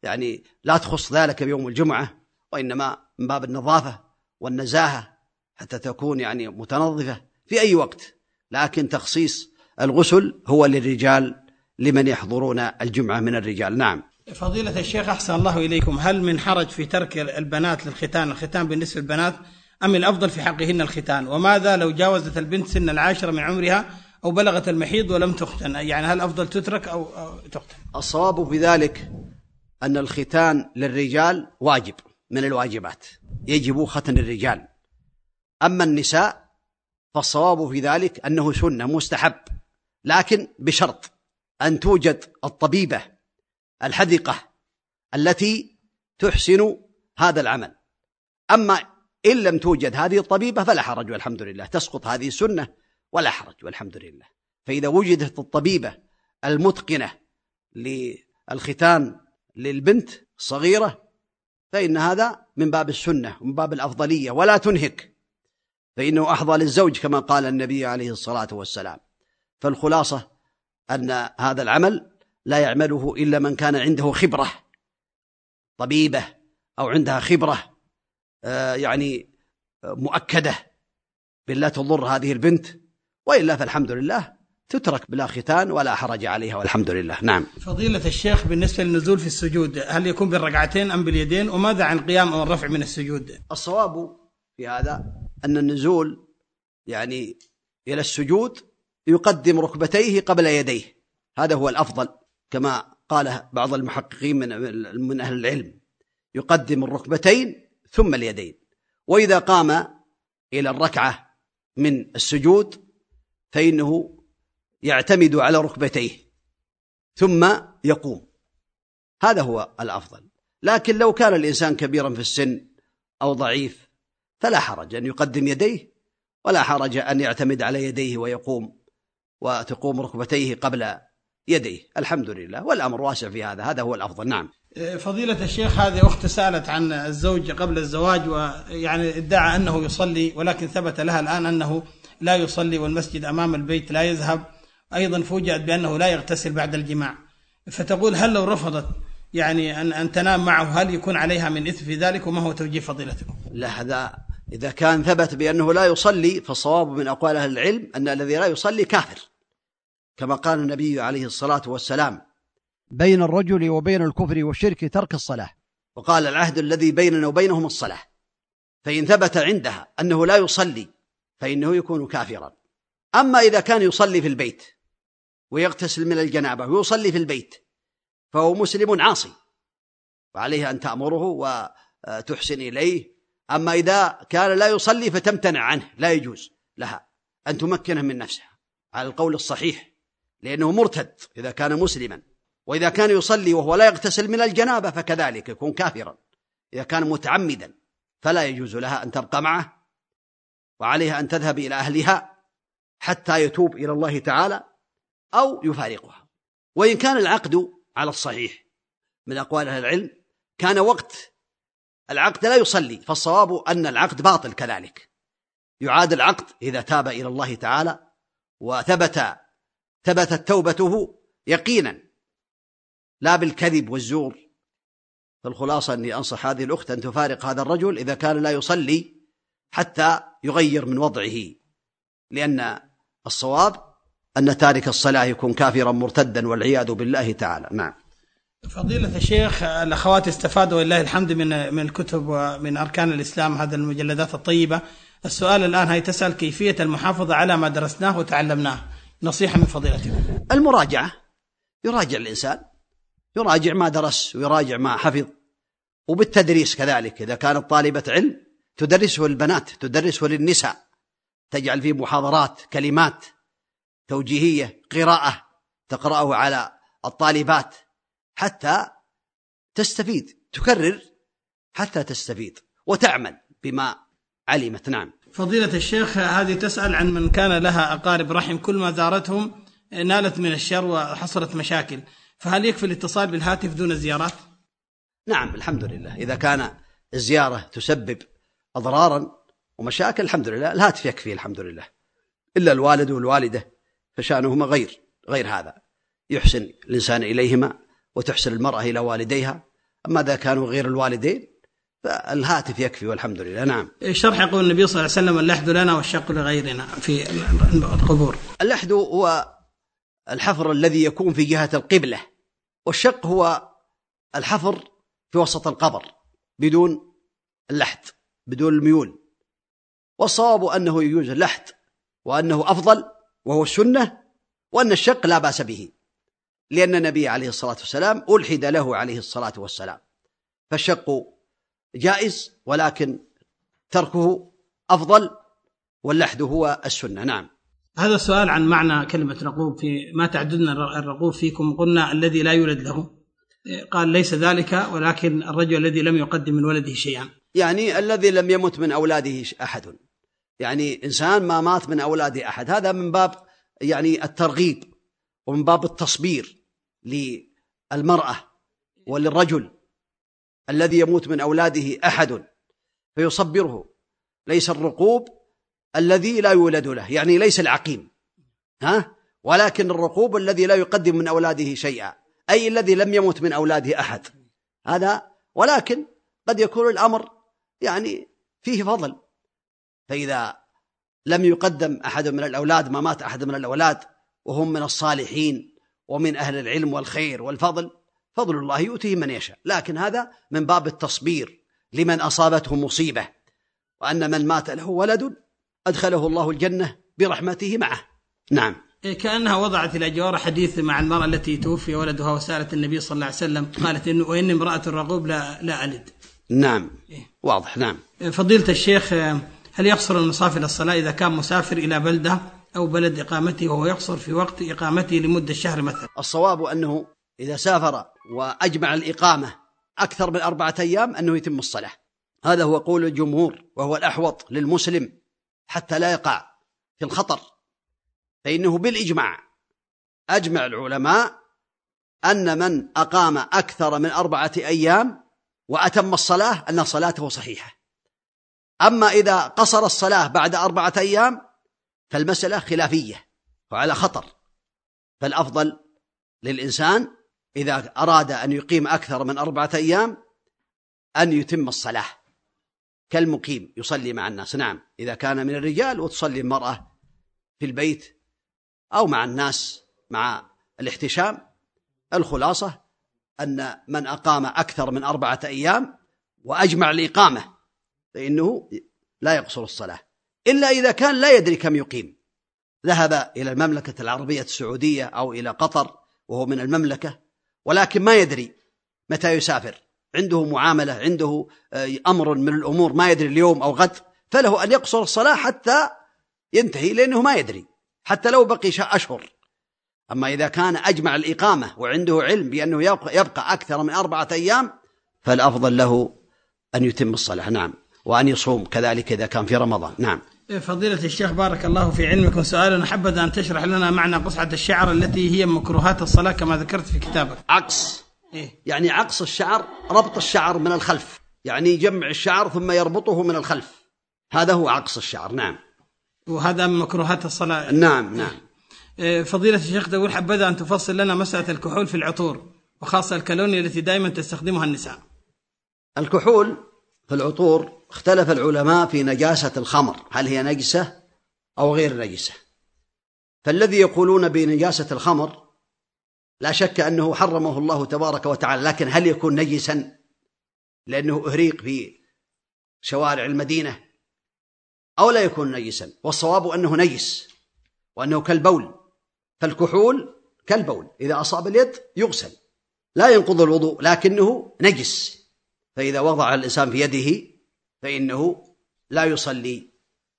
ويعني لا تخص ذلك بيوم الجمعة وإنما من باب النظافة والنزاهة حتى تكون يعني متنظفة في أي وقت. لكن تخصيص الغسل هو للرجال لمن يحضرون الجمعة من الرجال. نعم. فضيلة الشيخ أحسن الله إليكم. هل من حرج في ترك البنات للختان؟ الختان بالنسبة للبنات أم الأفضل في حقهن الختان؟ وماذا لو جاوزت البنت سن العاشرة من عمرها أو بلغت المحيض ولم تختن؟ يعني هل أفضل تترك أو تختن الصواب في ذلك أن الختان للرجال واجب من الواجبات. يجب ختن الرجال. أما النساء فالصواب في ذلك أنه سنة مستحب. لكن بشرط أن توجد الطبيبة الحذقة التي تحسن هذا العمل. أما إن لم توجد هذه الطبيبة فلا حرج والحمد لله. تسقط هذه السنة ولا حرج والحمد لله. فإذا وجدت الطبيبة المتقنة للختان للبنت الصغيرة فإن هذا من باب السنة ومن باب الأفضلية ولا تنهك. فإنه أحظى للزوج كما قال النبي عليه الصلاة والسلام. فالخلاصة أن هذا العمل لا يعمله إلا من كان عنده خبرة طبيبة أو عندها خبرة آه، يعني مؤكدة بالله تضر هذه البنت. وإلا فالحمد لله تترك بلا ختان ولا حرج عليها والحمد لله. نعم. فضيلة الشيخ بالنسبة للنزول في السجود هل يكون بالركعتين أم باليدين؟ وماذا عن القيام أو الرفع من السجود؟ الصواب في هذا أن النزول يعني إلى السجود يقدم ركبتيه قبل يديه. هذا هو الأفضل كما قال بعض المحققين من من أهل العلم. يقدم الركبتين ثم اليدين. وإذا قام إلى الركعة من السجود فإنه يعتمد على ركبتيه ثم يقوم. هذا هو الأفضل. لكن لو كان الإنسان كبيرا في السن أو ضعيف فلا حرج أن يقدم يديه ولا حرج أن يعتمد على يديه ويقوم وتقوم ركبتيه قبل يديه. الحمد لله والأمر واسع في هذا. هذا هو الأفضل. نعم. فضيلة الشيخ هذه أخت سألت عن الزوج قبل الزواج ويعني ادعى أنه يصلي ولكن ثبت لها الآن أنه لا يصلي والمسجد أمام البيت لا يذهب. أيضا فوجئت بأنه لا يغتسل بعد الجماع. فتقول هل لو رفضت يعني أن أن تنام معه هل يكون عليها من إثم في ذلك وما هو توجيه فضيلتكم؟ لا هذا إذا كان ثبت بأنه لا يصلي فالصواب من أقوال أهل العلم أن الذي لا يصلي كافر كما قال النبي عليه الصلاة والسلام بين الرجل وبين الكفر والشرك ترك الصلاة. وقال العهد الذي بيننا وبينهم الصلاة. فإن ثبت عندها أنه لا يصلي فإنه يكون كافرا. أما إذا كان يصلي في البيت ويغتسل من الجنابة ويصلي في البيت فهو مسلم عاصي وعليه أن تأمره وتحسن إليه. أما إذا كان لا يصلي فتمتنع عنه لا يجوز لها أن تمكنه من نفسها على القول الصحيح لأنه مرتد إذا كان مسلما. وإذا كان يصلي وهو لا يغتسل من الجنابة فكذلك يكون كافرا. إذا كان متعمدا فلا يجوز لها أن تبقى معه وعليها أن تذهب إلى أهلها حتى يتوب إلى الله تعالى. أو يفارقها. وإن كان العقد على الصحيح من أقوال أهل العلم كان وقت العقد لا يصلي فالصواب أن العقد باطل كذلك. يعاد العقد إذا تاب إلى الله تعالى وثبت ثبتت توبته يقينا. لا بالكذب والزور. فالخلاصة أني أنصح هذه الأخت أن تفارق هذا الرجل إذا كان لا يصلي حتى يغير من وضعه لأن الصواب أن تارك الصلاة يكون كافرا مرتدا والعياذ بالله تعالى. نعم. فضيلة الشيخ الأخوات استفادوا ولله الحمد من من الكتب ومن أركان الإسلام هذه المجلدات الطيبة. السؤال الآن هي تسأل كيفية المحافظة على ما درسناه وتعلمناه؟ نصيحة من فضيلتكم المراجعة. يراجع الإنسان. يراجع ما درس ويراجع ما حفظ. وبالتدريس كذلك. إذا كانت طالبة علم تدرسه للبنات تدرسه للنساء. تجعل فيه محاضرات كلمات. توجيهية قراءة تقرأه على الطالبات حتى تستفيد تكرر حتى تستفيد وتعمل بما علمت نعم فضيلة الشيخ هذه تسأل عن من كان لها أقارب رحم كل ما زارتهم نالت من الشر وحصلت مشاكل. فهل يكفي الاتصال بالهاتف دون الزيارات؟ نعم الحمد لله. إذا كان الزيارة تسبب أضرارا ومشاكل الحمد لله. الهاتف يكفي الحمد لله. إلا الوالد والوالدة فشأنهما غير غير هذا. يحسن الإنسان إليهما وتحسن المرأة إلى والديها. أما إذا كانوا غير الوالدين فالهاتف يكفي والحمد لله. نعم. الشرح يقول النبي صلى الله عليه وسلم اللحد لنا والشق لغيرنا في القبور. اللحد هو الحفر الذي يكون في جهة القبلة والشق هو الحفر في وسط القبر بدون اللحد بدون الميول. والصواب أنه يجوز اللحد وأنه أفضل وهو السنة وأن الشق لا بأس به لأن النبي عليه الصلاة والسلام ألحد له عليه الصلاة والسلام. فالشق جائز ولكن تركه أفضل واللحد هو السنة. نعم. هذا السؤال عن معنى كلمة رقوب في ما تعددنا الرقوب فيكم. قلنا الذي لا يولد له. قال ليس ذلك ولكن الرجل الذي لم يقدم من ولده شيئا. يعني الذي لم يمت من أولاده أحد. يعني إنسان ما مات من أولاده أحد. هذا من باب يعني الترغيب ومن باب التصبير للمرأة وللرجل الذي يموت من أولاده أحد فيصبره. ليس الرقوب الذي لا يولد له يعني ليس العقيم. ها؟ ولكن الرقوب الذي لا يقدم من أولاده شيئا أي الذي لم يمت من أولاده أحد. هذا ولكن قد يكون الأمر يعني فيه فضل. فإذا لم يقدم أحد من الأولاد ما مات أحد من الأولاد وهم من الصالحين ومن أهل العلم والخير والفضل فضل الله يؤتيه من يشاء. لكن هذا من باب التصبير لمن أصابته مصيبة وأن من مات له ولد أدخله الله الجنة برحمته معه. نعم. إيه، كأنها وضعت إلى جوار حديث مع المرأة التي توفي ولدها وسألت النبي صلى الله عليه وسلم قالت إن وإن امرأة الرقوب لا, لا ألد. نعم. إيه. واضح. نعم. إيه، فضيلة الشيخ هل يقصر المسافر الصلاة إذا كان مسافر إلى بلدة أو بلد إقامته وهو يقصر في وقت إقامته لمدة شهر مثلا؟ الصواب أنه إذا سافر وأجمع الإقامة أكثر من أربعة أيام أنه يتم الصلاة. هذا هو قول الجمهور وهو الأحوط للمسلم حتى لا يقع في الخطر. فإنه بالإجماع أجمع العلماء أن من أقام أكثر من أربعة أيام وأتم الصلاة أن صلاته صحيحة. أما إذا قصر الصلاة بعد أربعة أيام فالمسألة خلافية وعلى خطر. فالأفضل للإنسان إذا أراد أن يقيم أكثر من أربعة أيام أن يتم الصلاة. كالمقيم يصلي مع الناس. نعم إذا كان من الرجال وتصلي المرأة في البيت أو مع الناس مع الاحتشام. الخلاصة أن من أقام أكثر من أربعة أيام وأجمع الإقامة فإنه لا يقصر الصلاة إلا إذا كان لا يدري كم يقيم. ذهب إلى المملكة العربية السعودية أو إلى قطر وهو من المملكة ولكن ما يدري متى يسافر. عنده معاملة عنده آه، أمر من الأمور ما يدري اليوم أو غد فله أن يقصر الصلاة حتى ينتهي لأنه ما يدري حتى لو بقي أشهر. أما إذا كان أجمع الإقامة وعنده علم بأنه يبقى أكثر من أربعة أيام فالأفضل له أن يتم الصلاة. نعم. وأن يصوم كذلك إذا كان في رمضان. نعم. فضيلة الشيخ بارك الله في علمك وسؤال حبذ أن تشرح لنا معنى قصعة الشعر التي هي مكروهات الصلاة كما ذكرت في كتابك. عقص إيه؟ يعني عقص الشعر ربط الشعر من الخلف. يعني جمع الشعر ثم يربطه من الخلف. هذا هو عقص الشعر. نعم. وهذا من مكروهات الصلاة. نعم نعم. إيه، فضيلة الشيخ تقول حبذا أن تفصل لنا مسألة الكحول في العطور وخاصة الكالونيا التي دائما تستخدمها النساء. الكحول في العطور اختلف العلماء في نجاسة الخمر. هل هي نجسة أو غير نجسة؟ فالذي يقولون بنجاسة الخمر لا شك أنه حرمه الله تبارك وتعالى لكن هل يكون نجسا؟ لأنه أهريق في شوارع المدينة. أو لا يكون نجسا؟ والصواب أنه نجس وأنه كالبول. فالكحول كالبول. إذا أصاب اليد يغسل. لا ينقض الوضوء لكنه نجس. فإذا وضع الإنسان في يده فإنه لا يصلي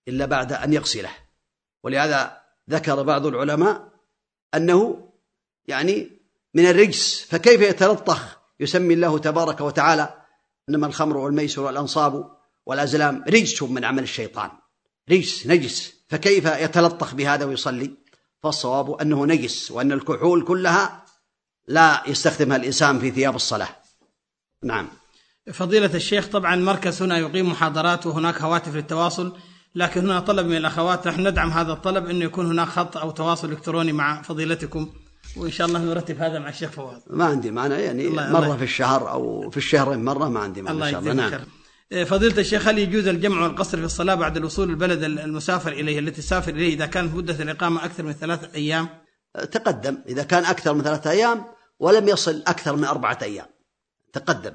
إلا بعد أن يغسله ولهذا ذكر بعض العلماء أنه يعني من الرجس فكيف يتلطخ؟ يسمي الله تبارك وتعالى إنما الخمر والميسر والأنصاب والأزلام رجس من عمل الشيطان. رجس نجس. فكيف يتلطخ بهذا ويصلي؟ فالصواب أنه نجس وأن الكحول كلها لا يستخدمها الإنسان في ثياب الصلاة. نعم. فضيلة الشيخ طبعا مركز هنا يقيم محاضرات وهناك هواتف للتواصل لكن هنا طلب من الأخوات نحن ندعم هذا الطلب أنه يكون هناك خط أو تواصل إلكتروني مع فضيلتكم وإن شاء الله نرتب هذا مع الشيخ فواز ما عندي معنى يعني الله- مرة الله- في الشهر أو في الشهرين مرة ما عندي معنى الله إن شاء الله يجزيك نعم خير آه، فضيلة الشيخ هل يجوز الجمع والقصر في الصلاة بعد الوصول البلد المسافر إليه التي تسافر إليه إذا كانت مدة الإقامة أكثر من ثلاثة أيام تقدم إذا كان أكثر من ثلاثة أيام ولم يصل أكثر من أربعة أيام تقدم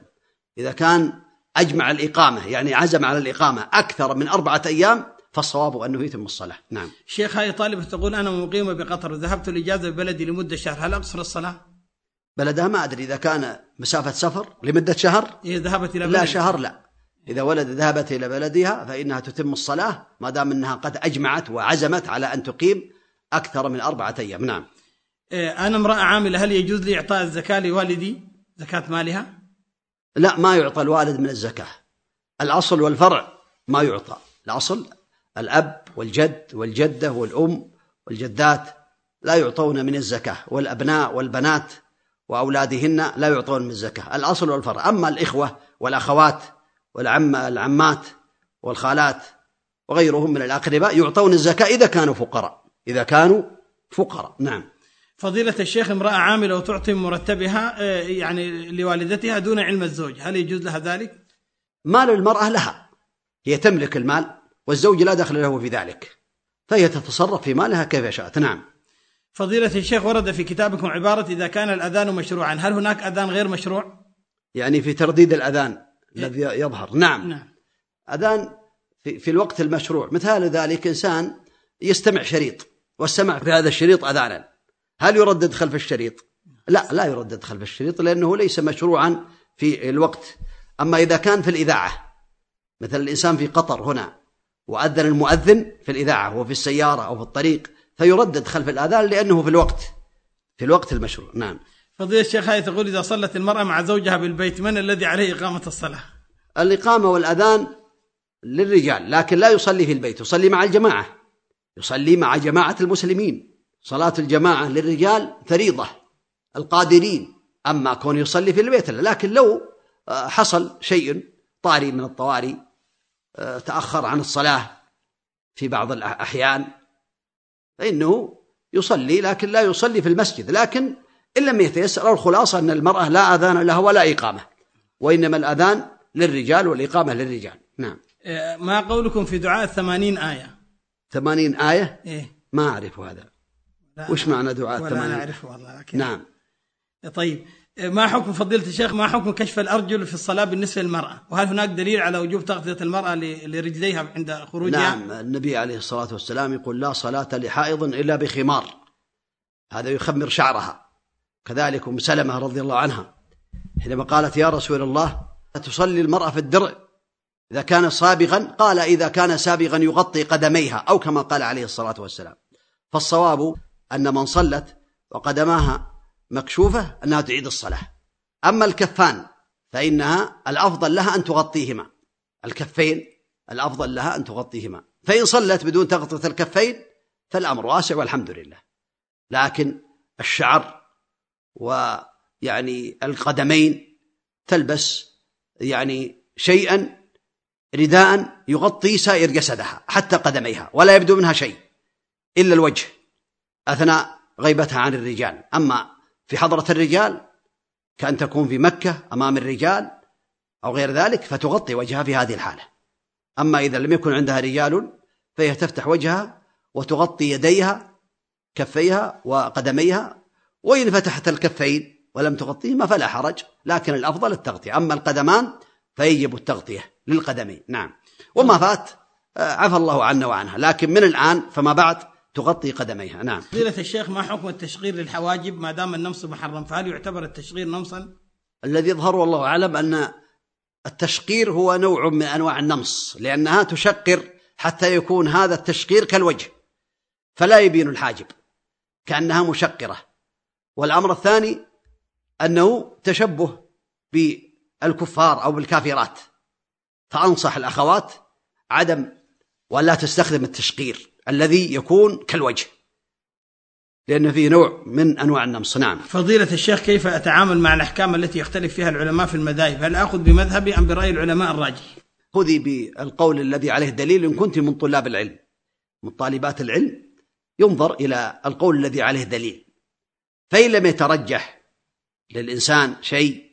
إذا كان أجمع الإقامة يعني عزم على الإقامة أكثر من أربعة أيام فالصواب أنه يتم الصلاة. نعم. شيخ هاي طالبة تقول أنا مقيمة بقطر وذهبت الإجازة ببلدي لمدة شهر هل أقصر الصلاة؟ بلدها ما أدري إذا كان مسافة سفر لمدة شهر؟ إذا ذهبت إلى لا بلدي. شهر لا. إذا ولد ذهبت إلى بلدها فإنها تتم الصلاة ما دام أنها قد أجمعت وعزمت على أن تقيم أكثر من أربعة أيام. نعم. آه، أنا امرأة عاملة هل يجوز لي إعطاء الزكاة لوالدي؟ زكاة مالها؟ لا ما يعطى الوالد من الزكاة. الأصل والفرع ما يعطى. الأصل الأب والجد والجدة والأم والجدات لا يعطون من الزكاة والأبناء والبنات وأولادهن لا يعطون من الزكاة. الأصل والفرع. أما الإخوة والأخوات والعم العمات والخالات وغيرهم من الأقرباء يعطون الزكاة إذا كانوا فقراء. إذا كانوا فقراء. نعم. فضيلة الشيخ امرأة عاملة وتعطي مرتبها آه، يعني لوالدتها دون علم الزوج هل يجوز لها ذلك؟ مال المرأة لها هي تملك المال والزوج لا دخل له في ذلك فهي تتصرف في مالها كيف شاءت. نعم. فضيلة الشيخ ورد في كتابكم عبارة إذا كان الأذان مشروعا هل هناك أذان غير مشروع؟ يعني في ترديد الأذان الذي يظهر. نعم. نعم. أذان في, في الوقت المشروع مثال ذلك إنسان يستمع شريط واستمع في هذا الشريط أذانا. هل يردد خلف الشريط؟ لا لا يردد خلف الشريط لأنه ليس مشروعا في الوقت. أما إذا كان في الإذاعة مثل الإنسان في قطر هنا وأذن المؤذن في الإذاعة وفي السيارة أو في الطريق فيردد خلف الآذان لأنه في الوقت في الوقت المشروع. نعم. فضيلة الشيخ هاي تقول إذا صلت المرأة مع زوجها بالبيت من الذي عليه إقامة الصلاة؟ الإقامة والأذان للرجال لكن لا يصلي في البيت يصلي مع الجماعة يصلي مع جماعة المسلمين. صلاة الجماعة للرجال فريضة القادرين. أما كون يصلي في البيت لا لكن لو آه، حصل شيء طاري من الطوارئ آه، تأخر عن الصلاة في بعض الأحيان فإنه يصلي لكن لا يصلي في المسجد. لكن إن لم يتيسر الخلاصة أن المرأة لا أذان لها ولا إقامة وإنما الأذان للرجال والإقامة للرجال. نعم. آه، ما قولكم في دعاء الثمانين آية؟ ثمانين آية؟ إيه. ما أعرف هذا. وش معنى دعاء ولا أنا الثمانين أعرفه والله لكن نعم. طيب ما حكم فضيلة الشيخ ما حكم كشف الأرجل في الصلاة بالنسبة للمرأة؟ وهل هناك دليل على وجوب تغطية المرأة لرجليها عند خروجها؟ نعم النبي عليه الصلاة والسلام يقول لا صلاة لحائض إلا بخمار. هذا يخمر شعرها. كذلك أم سلمة رضي الله عنها حينما قالت يا رسول الله تصلي المرأة في الدرع. إذا كان صابغا قال إذا كان سابغا يغطي قدميها أو كما قال عليه الصلاة والسلام. فالصواب أن من صلت وقدماها مكشوفة أنها تعيد الصلاة. أما الكفان فإنها الأفضل لها أن تغطيهما. الكفين الأفضل لها أن تغطيهما. فإن صلت بدون تغطية الكفين فالأمر واسع والحمد لله. لكن الشعر ويعني القدمين تلبس يعني شيئا رداء يغطي سائر جسدها حتى قدميها ولا يبدو منها شيء إلا الوجه. أثناء غيبتها عن الرجال. أما في حضرة الرجال كأن تكون في مكة أمام الرجال أو غير ذلك فتغطي وجهها في هذه الحالة. أما إذا لم يكن عندها رجال فهي تفتح وجهها وتغطي يديها كفيها وقدميها وإن فتحت الكفين ولم تغطيهما فلا حرج لكن الأفضل التغطية. أما القدمان فيجب التغطية للقدمين. نعم. وما فات آه، عفى الله عنا وعنها. لكن من الآن فما بعد تغطي قدميها. نعم. فضيلة الشيخ ما حكم التشغير للحواجب؟ ما دام النمص محرم فهل يعتبر التشغير نمصا؟ الذي يظهر والله أعلم أن التشقير هو نوع من أنواع النمص لأنها تشقر حتى يكون هذا التشقير كالوجه فلا يبين الحاجب كأنها مشقرة. والأمر الثاني أنه تشبه بالكفار أو بالكافرات فأنصح الأخوات عدم ولا تستخدم التشقير الذي يكون كالوجه لأن فيه نوع من أنواع النمص. نعم. فضيلة الشيخ كيف أتعامل مع الأحكام التي يختلف فيها العلماء في المذاهب؟ هل أخذ بمذهبي أم برأي العلماء الراجح؟ خذي بالقول الذي عليه دليل إن كنت من طلاب العلم من طالبات العلم ينظر إلى القول الذي عليه دليل. فإن لم يترجح للإنسان شيء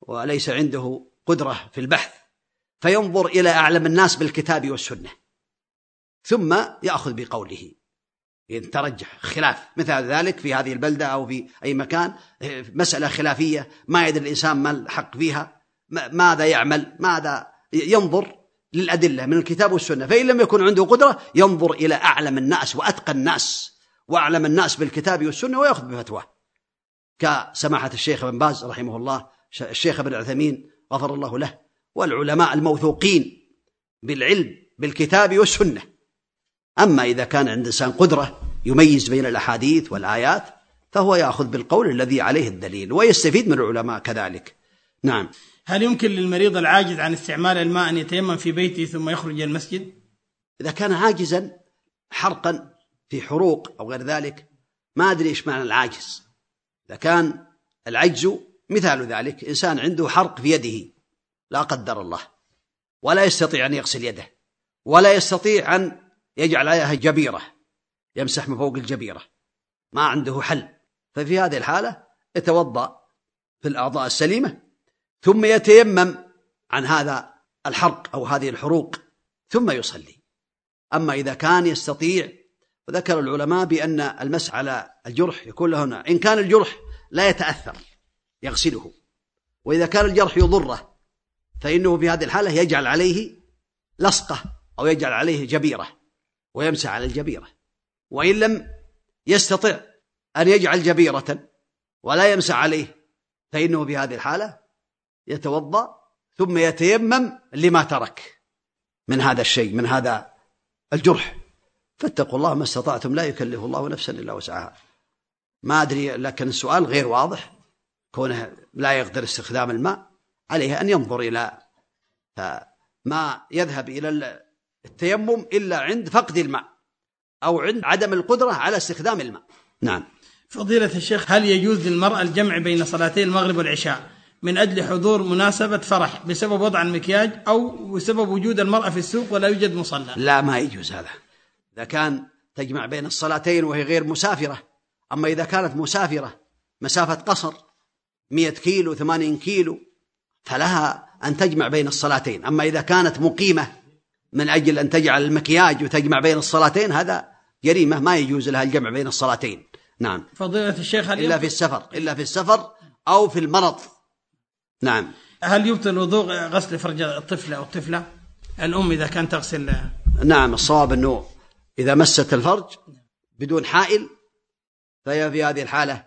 وليس عنده قدرة في البحث فينظر إلى أعلم الناس بالكتاب والسنة. ثم يأخذ بقوله. إن ترجح خلاف مثل ذلك في هذه البلدة أو في أي مكان مسألة خلافية ما يدري الإنسان ما الحق فيها ماذا يعمل ماذا ينظر للأدلة من الكتاب والسنة. فإن لم يكن عنده قدرة ينظر إلى أعلم الناس وأتقى الناس وأعلم الناس بالكتاب والسنة ويأخذ بفتواه كسماحة الشيخ ابن باز رحمه الله الشيخ ابن عثيمين غفر الله له والعلماء الموثوقين بالعلم بالكتاب والسنة. أما إذا كان عند إنسان قدرة يميز بين الأحاديث والآيات فهو يأخذ بالقول الذي عليه الدليل ويستفيد من العلماء كذلك. نعم. هل يمكن للمريض العاجز عن استعمال الماء أن يتيمم في بيته ثم يخرج المسجد؟ إذا كان عاجزا حرقا في حروق أو غير ذلك ما أدري إيش معنى العاجز. إذا كان العجز مثال ذلك إنسان عنده حرق في يده لا قدر الله ولا يستطيع أن يغسل يده ولا يستطيع أن يجعل عليها جبيرة يمسح من فوق الجبيرة. ما عنده حل. ففي هذه الحالة يتوضأ في الأعضاء السليمة ثم يتيمم عن هذا الحرق أو هذه الحروق ثم يصلي. أما إذا كان يستطيع وذكر العلماء بأن المسح على الجرح يكون له هنا إن كان الجرح لا يتأثر يغسله. وإذا كان الجرح يضره فإنه في هذه الحالة يجعل عليه لصقة أو يجعل عليه جبيرة. ويمسح على الجبيرة. وإن لم يستطع أن يجعل جبيرة ولا يمسح عليه فإنه في هذه الحالة يتوضأ ثم يتيمم لما ترك من هذا الشيء من هذا الجرح. فاتقوا الله ما استطعتم لا يكلف الله نفسا إلا وسعها. ما أدري لكن السؤال غير واضح. كونه لا يقدر استخدام الماء عليه أن ينظر إلى ما يذهب إلى التيمم إلا عند فقد الماء أو عند عدم القدرة على استخدام الماء. نعم. فضيلة الشيخ هل يجوز للمرأة الجمع بين صلاتي المغرب والعشاء من أجل حضور مناسبة فرح بسبب وضع المكياج أو بسبب وجود المرأة في السوق ولا يوجد مصلى؟ لا ما يجوز هذا. إذا كان تجمع بين الصلاتين وهي غير مسافرة أما إذا كانت مسافرة مسافة قصر مئة كيلو ثمانين كيلو فلها أن تجمع بين الصلاتين. أما إذا كانت مقيمة من أجل أن تجعل المكياج وتجمع بين الصلاتين هذا جريمة ما يجوز لها الجمع بين الصلاتين. نعم. فضيلة الشيخ هل إلا في السفر إلا في السفر أو في المرض. نعم. هل يبطل الوضوء غسل فرج الطفل أو الطفلة؟ الأم إذا كانت تغسل نعم الصواب أنه إذا مست الفرج بدون حائل فهي في هذه الحالة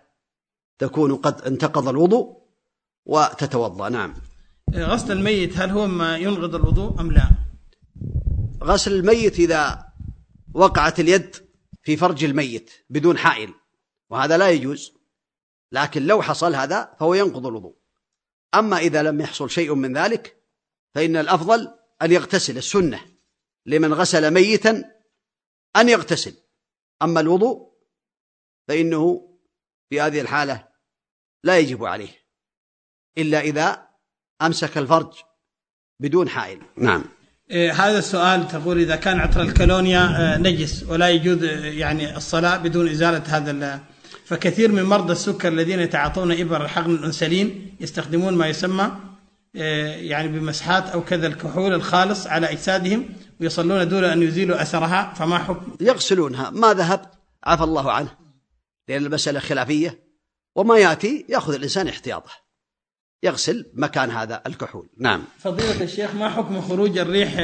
تكون قد انتقض الوضوء وتتوضأ. نعم. غسل الميت هل هو ما ينقض الوضوء أم لا؟ غسل الميت إذا وقعت اليد في فرج الميت بدون حائل وهذا لا يجوز لكن لو حصل هذا فهو ينقض الوضوء. أما إذا لم يحصل شيء من ذلك فإن الأفضل أن يغتسل السنة لمن غسل ميتا أن يغتسل. أما الوضوء فإنه في هذه الحالة لا يجب عليه إلا إذا أمسك الفرج بدون حائل. نعم. هذا السؤال تقول إذا كان عطر الكالونيا آه، نجس ولا يجوز آه، يعني الصلاة بدون إزالة هذا فكثير من مرضى السكر الذين يتعاطون إبر حقن الأنسولين يستخدمون ما يسمى يعني بمسحات أو كذا الكحول الخالص على أجسادهم ويصلون دون أن يزيلوا أثرها فما حكم؟ يغسلونها. ما ذهب؟ عفى الله عنه. لأن المسألة خلافية. وما يأتي؟ يأخذ الإنسان احتياطه. يغسل مكان هذا الكحول. نعم. فضيلة الشيخ ما حكم خروج الريح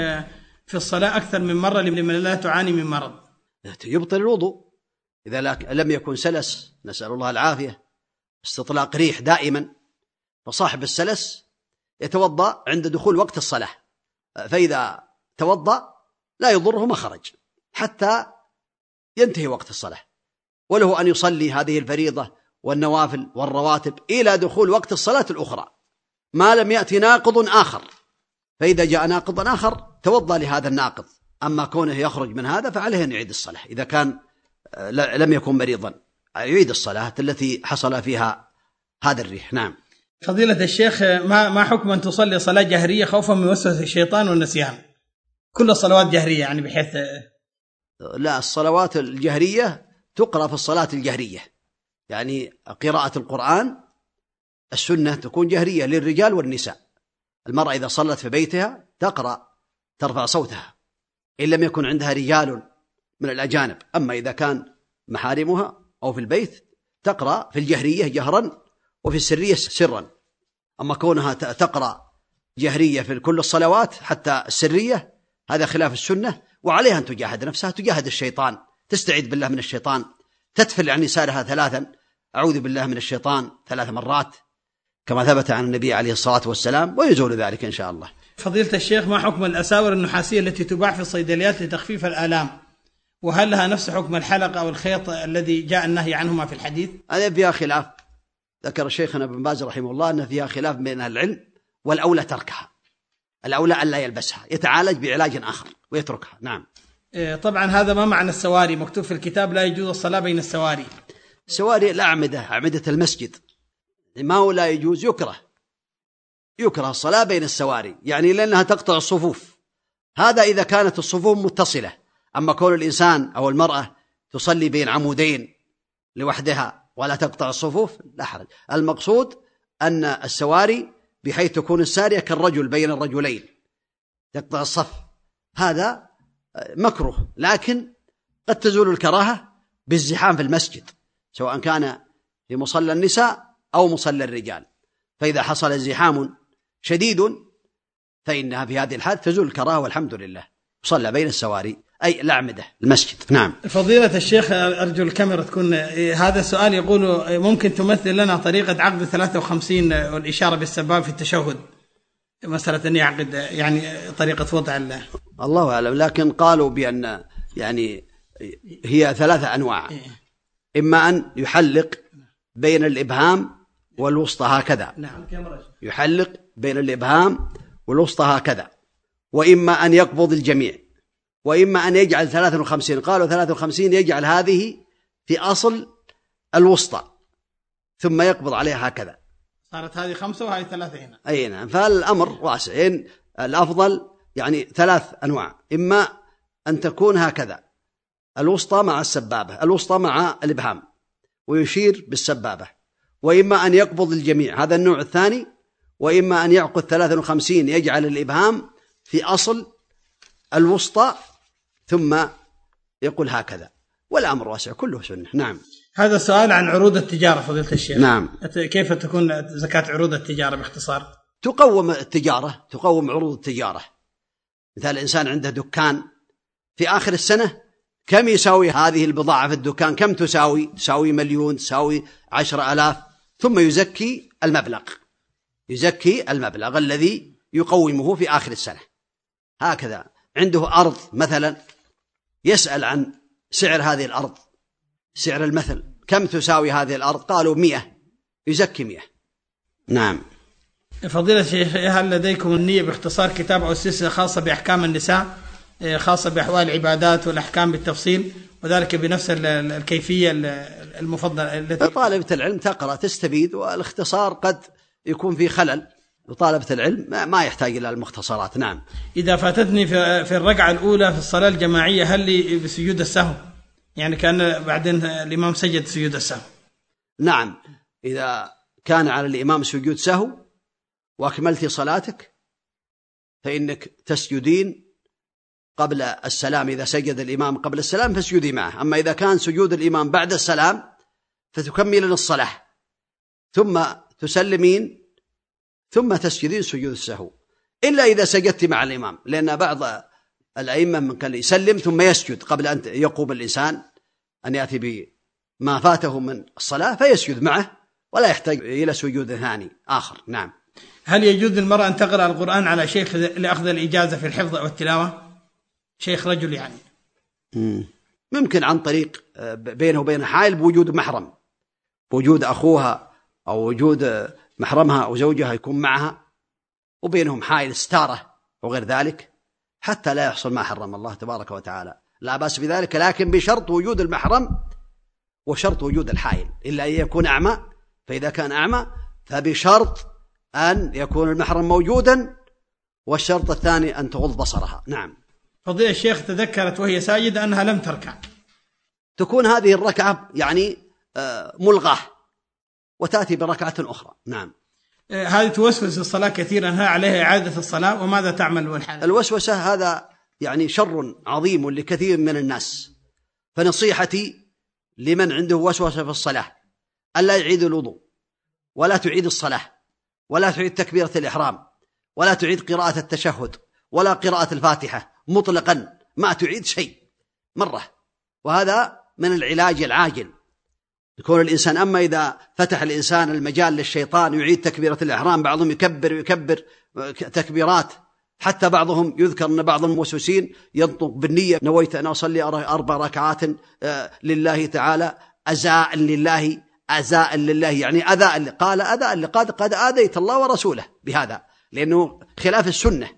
في الصلاة أكثر من مرة لمن لا تعاني من مرض؟ يبطل الوضوء. إذا لم يكن سلس نسأل الله العافية. استطلاق ريح دائما. فصاحب السلس يتوضأ عند دخول وقت الصلاة. فإذا توضأ لا يضره ما خرج حتى ينتهي وقت الصلاة. وله أن يصلي هذه الفريضة والنوافل والرواتب إلى دخول وقت الصلاة الأخرى. ما لم يأتي ناقض آخر. فإذا جاء ناقض آخر توضأ لهذا الناقض. أما كونه يخرج من هذا فعليه أن يعيد الصلاة. إذا كان آه، لم يكن مريضا يعيد الصلاة التي حصل فيها هذا الريح. نعم. فضيلة الشيخ ما ما حكم أن تصلي صلاة جهرية خوفا من وسوسة الشيطان والنسيان؟ كل الصلوات جهرية يعني بحيث لا الصلوات الجهرية تقرأ في الصلاة الجهرية. يعني قراءة القرآن السنة تكون جهرية للرجال والنساء. المرأة إذا صلت في بيتها تقرأ ترفع صوتها. إن لم يكن عندها رجال من الأجانب أما إذا كان محارمها أو في البيت تقرأ في الجهرية جهرا وفي السرية سرا. أما كونها تقرأ جهرية في كل الصلوات حتى السرية هذا خلاف السنة وعليها أن تجاهد نفسها تجاهد الشيطان تستعيذ بالله من الشيطان تتفل عن يسارها ثلاثا أعوذ بالله من الشيطان ثلاث مرات كما ثبت عن النبي عليه الصلاة والسلام ويزول ذلك إن شاء الله. فضيلة الشيخ ما حكم الأساور النحاسية التي تباع في الصيدليات لتخفيف الآلام؟ وهل لها نفس حكم الحلقة أو الخيط الذي جاء النهي عنهما في الحديث؟ هذا فيها خلاف. ذكر شيخنا ابن باز رحمه الله أن فيها خلاف بين العلم والأولى تركها. الأولى أن لا يلبسها يتعالج بعلاج آخر ويتركها. نعم. إيه، طبعا هذا ما معنى السواري؟ مكتوب في الكتاب لا يجوز الصلاة بين السواري. سواري الأعمدة أعمدة المسجد. ما هو لا يجوز يكره. يكره الصلاة بين السواري. يعني لأنها تقطع الصفوف. هذا إذا كانت الصفوف متصلة. أما كون الإنسان أو المرأة تصلي بين عمودين لوحدها ولا تقطع الصفوف لا حرج. المقصود أن السواري بحيث تكون السارية كالرجل بين الرجلين. تقطع الصف. هذا مكروه. لكن قد تزول الكراهة بالزحام في المسجد. سواء كان في مصلى النساء أو مصلى الرجال. فإذا حصل زحام شديد فإنها في هذه الحال تزول الكراهة والحمد لله. صلى بين السواري أي الأعمدة المسجد. نعم. فضيلة الشيخ أرجو الكاميرا تكون هذا السؤال يقول ممكن تمثل لنا طريقة عقد 53 والإشارة بالسباب في التشهد؟ مسألة أن يعقد يعني طريقة وضع الله الله أعلم لكن قالوا بأن يعني هي ثلاثة أنواع. إيه. إما أن يحلق بين الإبهام والوسطى هكذا. نعم. يحلق بين الإبهام والوسطى هكذا. وإما أن يقبض الجميع. وإما أن يجعل 53 قالوا 53 يجعل هذه في أصل الوسطى. ثم يقبض عليها هكذا. صارت هذه خمسة وهذه ثلاثة هنا أي نعم. فالأمر واسع. الأفضل يعني ثلاث أنواع. إما أن تكون هكذا. الوسطى مع السبابة الوسطى مع الإبهام ويشير بالسبابة وإما أن يقبض الجميع هذا النوع الثاني وإما أن يعقد 53 يجعل الإبهام في أصل الوسطى ثم يقول هكذا. والأمر واسع كله سنة. نعم. هذا سؤال عن عروض التجارة فضيلة الشيخ. نعم. كيف تكون زكاة عروض التجارة باختصار؟ تقوم التجارة تقوم عروض التجارة. مثال الإنسان عنده دكان في آخر السنة كم يساوي هذه البضاعة في الدكان؟ كم تساوي؟ تساوي مليون تساوي عشر ألاف. ثم يزكي المبلغ. يزكي المبلغ الذي يقومه في آخر السنة. هكذا. عنده أرض مثلا. يسأل عن سعر هذه الأرض. سعر المثل. كم تساوي هذه الأرض؟ قالوا مئة. يزكي مئة. نعم. فضيلة الشيخ هل لديكم النية باختصار كتاب أو سلسلة خاصة بأحكام النساء؟ خاصة بأحوال العبادات والأحكام بالتفصيل وذلك بنفس الكيفية المفضلة التي طالبة العلم تقرأ تستفيد والاختصار قد يكون في خلل. وطالبة العلم ما يحتاج إلى المختصرات. نعم. إذا فاتتني في الركعة الأولى في الصلاة الجماعية هل لي بسجود السهو؟ يعني كان بعدين الإمام سجد سجود السهو. نعم. إذا كان على الإمام سجود سهو وأكملت صلاتك فإنك تسجدين قبل السلام إذا سجد الإمام قبل السلام فاسجدي معه. أما إذا كان سجود الإمام بعد السلام فتكملين الصلاة. ثم تسلمين ثم تسجدين سجود السهو. إلا إذا سجدت مع الإمام لأن بعض الأئمة من كان يسلم ثم يسجد قبل أن يقوم الإنسان أن يأتي بما فاته من الصلاة فيسجد معه ولا يحتاج إلى سجود ثاني آخر. نعم. هل يجوز للمرأة أن تقرأ القرآن على شيخ لأخذ الإجازة في الحفظ أو التلاوة؟ شيخ رجل يعني. ممكن عن طريق آه، بينه وبين حائل بوجود محرم. بوجود أخوها أو وجود محرمها أو زوجها يكون معها وبينهم حائل ستارة وغير ذلك حتى لا يحصل ما حرم الله تبارك وتعالى. لا بأس بذلك لكن بشرط وجود المحرم وشرط وجود الحائل. إلا أن يكون أعمى فإذا كان أعمى فبشرط أن يكون المحرم موجودا والشرط الثاني أن تغض بصرها. نعم. فضيلة الشيخ تذكرت وهي ساجدة أنها لم تركع. تكون هذه الركعة يعني آه، ملغاة وتأتي بركعة أخرى. نعم. آه، هذه توسوس الصلاة كثيرا هل عليها إعادة الصلاة وماذا تعمل والحال؟ الوسوسة هذا يعني شر عظيم لكثير من الناس. فنصيحتي لمن عنده وسوسة في الصلاة ألا يعيد الوضوء ولا تعيد الصلاة ولا تعيد تكبيرة الإحرام ولا تعيد قراءة التشهد. ولا قراءة الفاتحة مطلقا ما تعيد شيء مرة. وهذا من العلاج العاجل. يكون الإنسان أما إذا فتح الإنسان المجال للشيطان يعيد تكبيرة الإحرام بعضهم يكبر ويكبر تكبيرات. حتى بعضهم يذكر أن بعض الموسوسين ينطق بالنية نويت أن أصلي أربع ركعات آه، لله تعالى أزاء لله أزاء لله. يعني أذاء قال أذاء قد قد آذيت الله ورسوله بهذا لأنه خلاف السنة.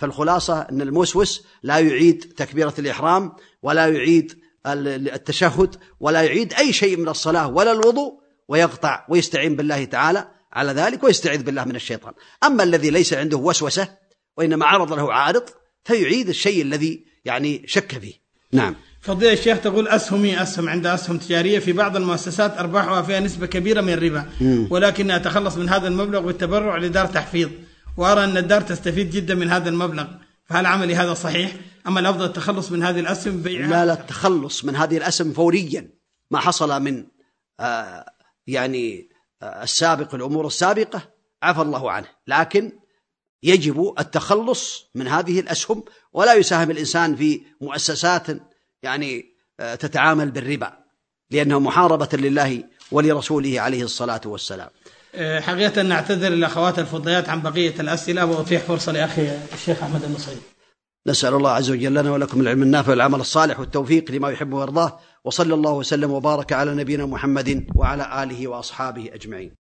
فالخلاصة أن الموسوس لا يعيد تكبيرة الإحرام ولا يعيد التشهد ولا يعيد أي شيء من الصلاة ولا الوضوء ويقطع ويستعين بالله تعالى على ذلك ويستعيذ بالله من الشيطان. أما الذي ليس عنده وسوسة وإنما عرض له عارض فيعيد الشيء الذي يعني شك فيه. نعم. فضيلة الشيخ تقول أسهمي أسهم عند أسهم تجارية في بعض المؤسسات أرباحها فيها نسبة كبيرة من الربا. ولكنها أتخلص من هذا المبلغ بالتبرع لدار تحفيظ. وأرى أن الدار تستفيد جدا من هذا المبلغ. فهل عملي هذا صحيح؟ أما الأفضل التخلص من هذه الأسهم بيعها لا لا التخلص من هذه الأسهم فوريا. ما حصل من آه يعني آه السابق الأمور السابقة عفى الله عنه. لكن يجب التخلص من هذه الأسهم ولا يساهم الإنسان في مؤسسات يعني آه تتعامل بالربا لأنه محاربة لله ولرسوله عليه الصلاة والسلام. حقيقة نعتذر للأخوات الفضيات عن بقية الأسئلة وأتيح فرصة لأخي الشيخ أحمد النصيري نسأل الله عز وجل لنا ولكم العلم النافع والعمل الصالح والتوفيق لما يحب ويرضاه وصلى الله وسلم وبارك على نبينا محمد وعلى آله وأصحابه أجمعين.